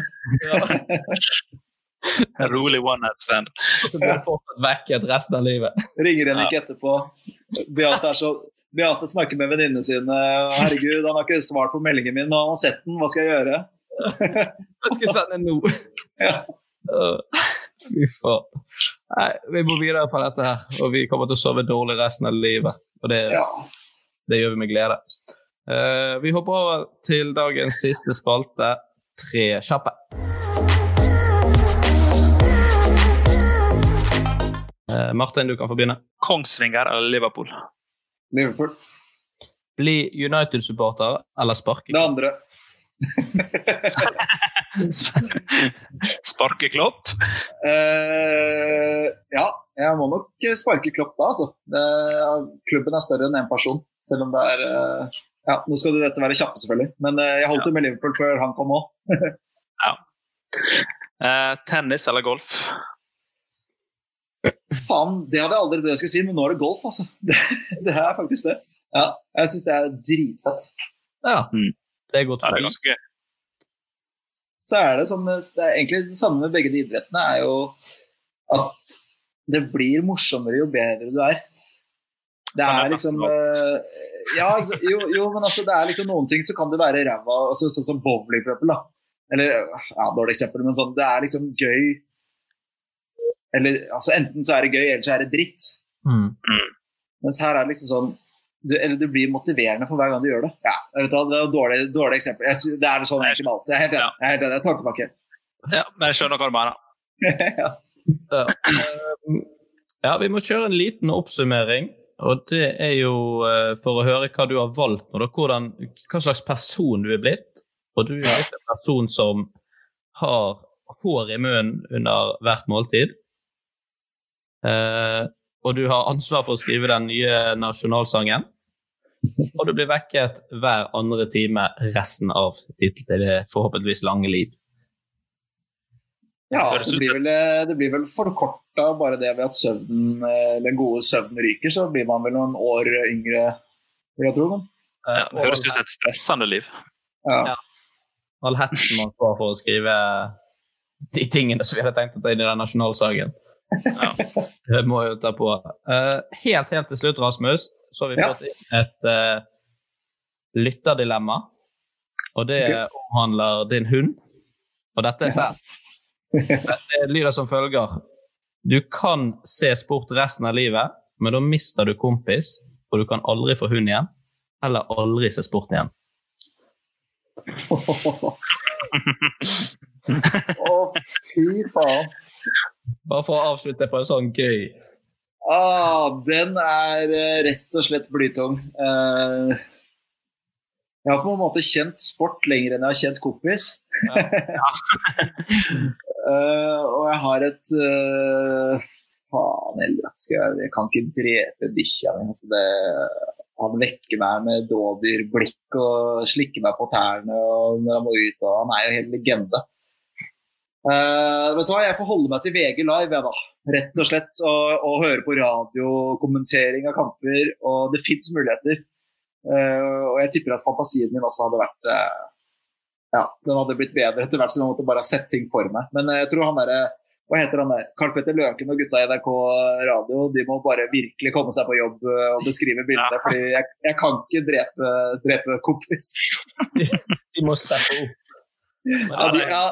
(laughs) En rolig one night stand. Så blir fortsatt vekket resten av livet. Ringer henne ikke etterpå. Beate, så, Beate snakker med venninnene sine. 'Herregud, han har ikke svart på meldingen min, men han har sett den. Hva skal jeg gjøre?' (laughs) jeg skal sende nå. (laughs) Ja. Fy faen. Nei, vi må videre på dette her, og vi kommer til å sove dårlig resten av livet. Og det, ja. det gjør vi med glede. Uh, vi hopper over til dagens siste spalte, Tre kjappe. Martin, du kan få begynne. Kongsvinger eller Liverpool? Liverpool. Bli United-supporter eller sparke? Det andre. (laughs) Sparke Klopp? Uh, ja, jeg må nok sparke Klopp da, altså. Det, klubben er større enn én en person, selv om det er uh, ja, Nå skal dette være kjappe, selvfølgelig, men uh, jeg holdt jo ja. med Liverpool før han kom òg. (laughs) ja. tennis eller golf? Faen, det hadde jeg aldri det jeg skulle si, men nå er det golf, altså. (laughs) Det, det er faktisk det. Ja, jeg syns det er dritfett. Ja, mm. det er godt for ja, det er ganske gøy så er det sånn Det er egentlig det samme med begge de idrettene, er jo at det blir morsommere jo bedre du er. Det er liksom uh, Ja, jo, jo, men altså, det er liksom noen ting så kan det være ræva. Altså, sånn som bowling, for eksempel. Da. Eller ja, dårlig eksempel, men sånn, det er liksom gøy Eller altså, enten så er det gøy, eller så er det dritt. Mm. Mens her er det liksom sånn du, eller du blir motiverende for hver gang du gjør det. Ja, vet du, Det er et dårlig, dårlig eksempel. Jeg, det er sånn egentlig. Jeg er helt enig. Jeg, er helt enig. jeg tar tilbake. Ja, men jeg skjønner hva du mener. (laughs) ja. ja. ja, vi må kjøre en liten oppsummering. Og det er jo uh, for å høre hva du har valgt nå, hvordan, hva slags person du er blitt. Og du er blitt en person som har hår i munnen under hvert måltid. Uh, og du har ansvar for å skrive den nye nasjonalsangen. Og du blir vekket hver andre time resten av ditt forhåpentligvis lange liv. Ja, det blir vel, det blir vel forkorta bare det ved at søvnen, eh, den gode søvnen ryker, så blir man vel noen år yngre, vil jeg tro. Ja, det høres ut som et stressende liv. Ja. ja. All hetsen man får for å skrive de tingene som vi hadde tenkt å ta inn i den nasjonalsangen. Ja, det må jo ta på. Uh, helt, helt til slutt, Rasmus, så har vi fått inn et uh, lytterdilemma. Og det okay. omhandler din hund. Og dette er fælt. Det lyder som følger. Du kan se sport resten av livet, men da mister du kompis, og du kan aldri få hund igjen. Eller aldri se sport igjen. (laughs) Å, oh, fy faen. Bare for å avslutte på en sånn gøy ah, Den er uh, rett og slett blytung. Uh, jeg har på en måte kjent sport lenger enn jeg har kjent kompis. Ja. uh, (laughs) og jeg har et Faen heller, jeg, jeg kan ikke drepe bikkja mi. Altså han vekker meg med dådyrblikk og slikker meg på tærne når han må ut. og Han er jo helt legende. Uh, vet du hva, Jeg får holde meg til VG Live, jeg da. Rett og slett. Og, og høre på radiokommentering av kamper. Og det fins muligheter. Uh, og jeg tipper at fantasien min også hadde vært uh, Ja, den hadde blitt bedre etter hvert som jeg måtte bare ha sett ting for meg. Men jeg tror han derre hva heter han der? Karl Petter Løken og gutta i NRK radio de må bare virkelig komme seg på jobb og beskrive bildet. Ja. fordi jeg, jeg, kan ikke drepe, drepe kompis. (laughs) de må steppe opp. Ja, de, ja,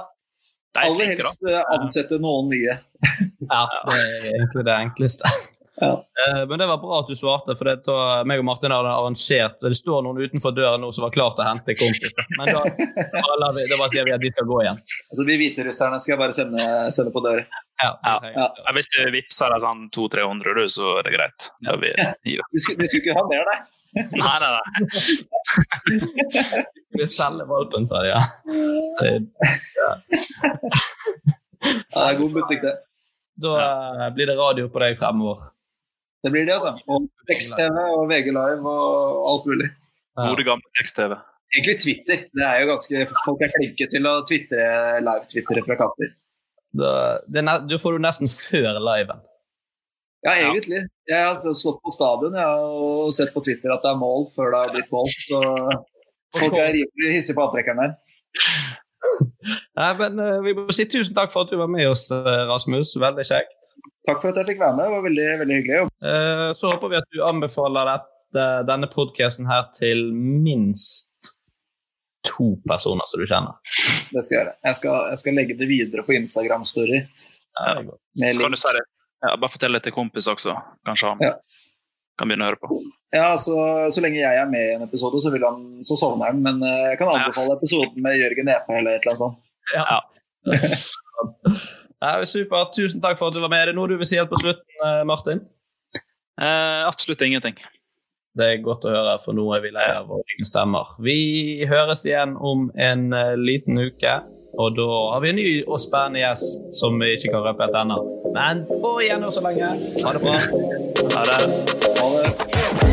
Aller helst eh, ansette noen nye. (laughs) ja, det er egentlig det enkleste. (laughs) Ja. Men det var bra at du svarte, for det da meg og Martin hadde arrangert Det står noen utenfor døren nå som var klar til å hente kompis. Men da, da, vi, da bare sier vi at vi skal gå igjen. Altså, De hviterusserne skal jeg bare sende, sende på dør. Ja, Ja. Ja, Hvis du vippser deg sånn 200-300, du, så er det greit. Da vi, ja. Du skulle, du skulle ikke ha mer, nei? Nei, nei, nei. (laughs) Skulle selge valpen, sa de. Ja. Ja, det er god butikk, det. Da ja. blir det radio på deg fremover. Det blir det, altså. Og Tekst-TV og VG Live og alt mulig. Gode gamle tekst-TV. Egentlig Twitter. Det er jo ganske, Folk er flinke til å twitre live-twittere fra katter. Da, det, er ne- du får jo nesten før liven. Ja, egentlig. Jeg har stått på stadion jeg, og sett på Twitter at det er mål før det har blitt mål. Så folk er rimelig hissige på avtrekkeren der. (laughs) Nei, men eh, Vi må si tusen takk for at du var med oss, eh, Rasmus. Veldig kjekt. Takk for at jeg fikk være med. Det var veldig, veldig hyggelig. Uh, Så håper vi at du anbefaler dette, denne podkasten her til minst to personer som du kjenner. Det skal jeg gjøre. Jeg skal, jeg skal legge det videre på Instagram-story. Ja. Så kan du si det. Ja, bare fortell det til kompis også. Kanskje han Ja. Kan begynne å høre på. Ja, så, så lenge jeg er med i en episode, så, vil han, så sovner han. Men eh, jeg kan anbefale episoden med Jørgen Epe eller et eller annet sånt. Ja. (laughs) Nei, supert. Tusen takk for at du var med. Er det noe du vil si helt på slutten, eh, Martin? Eh, absolutt ingenting. Det er godt å høre, for nå er vi lei av våre egne stemmer. Vi høres igjen om en eh, liten uke, og da har vi en ny og spennende gjest som vi ikke kan røpe helt ennå. Men på igjen nå så lenge. Ha det bra. Ha det. Ha det.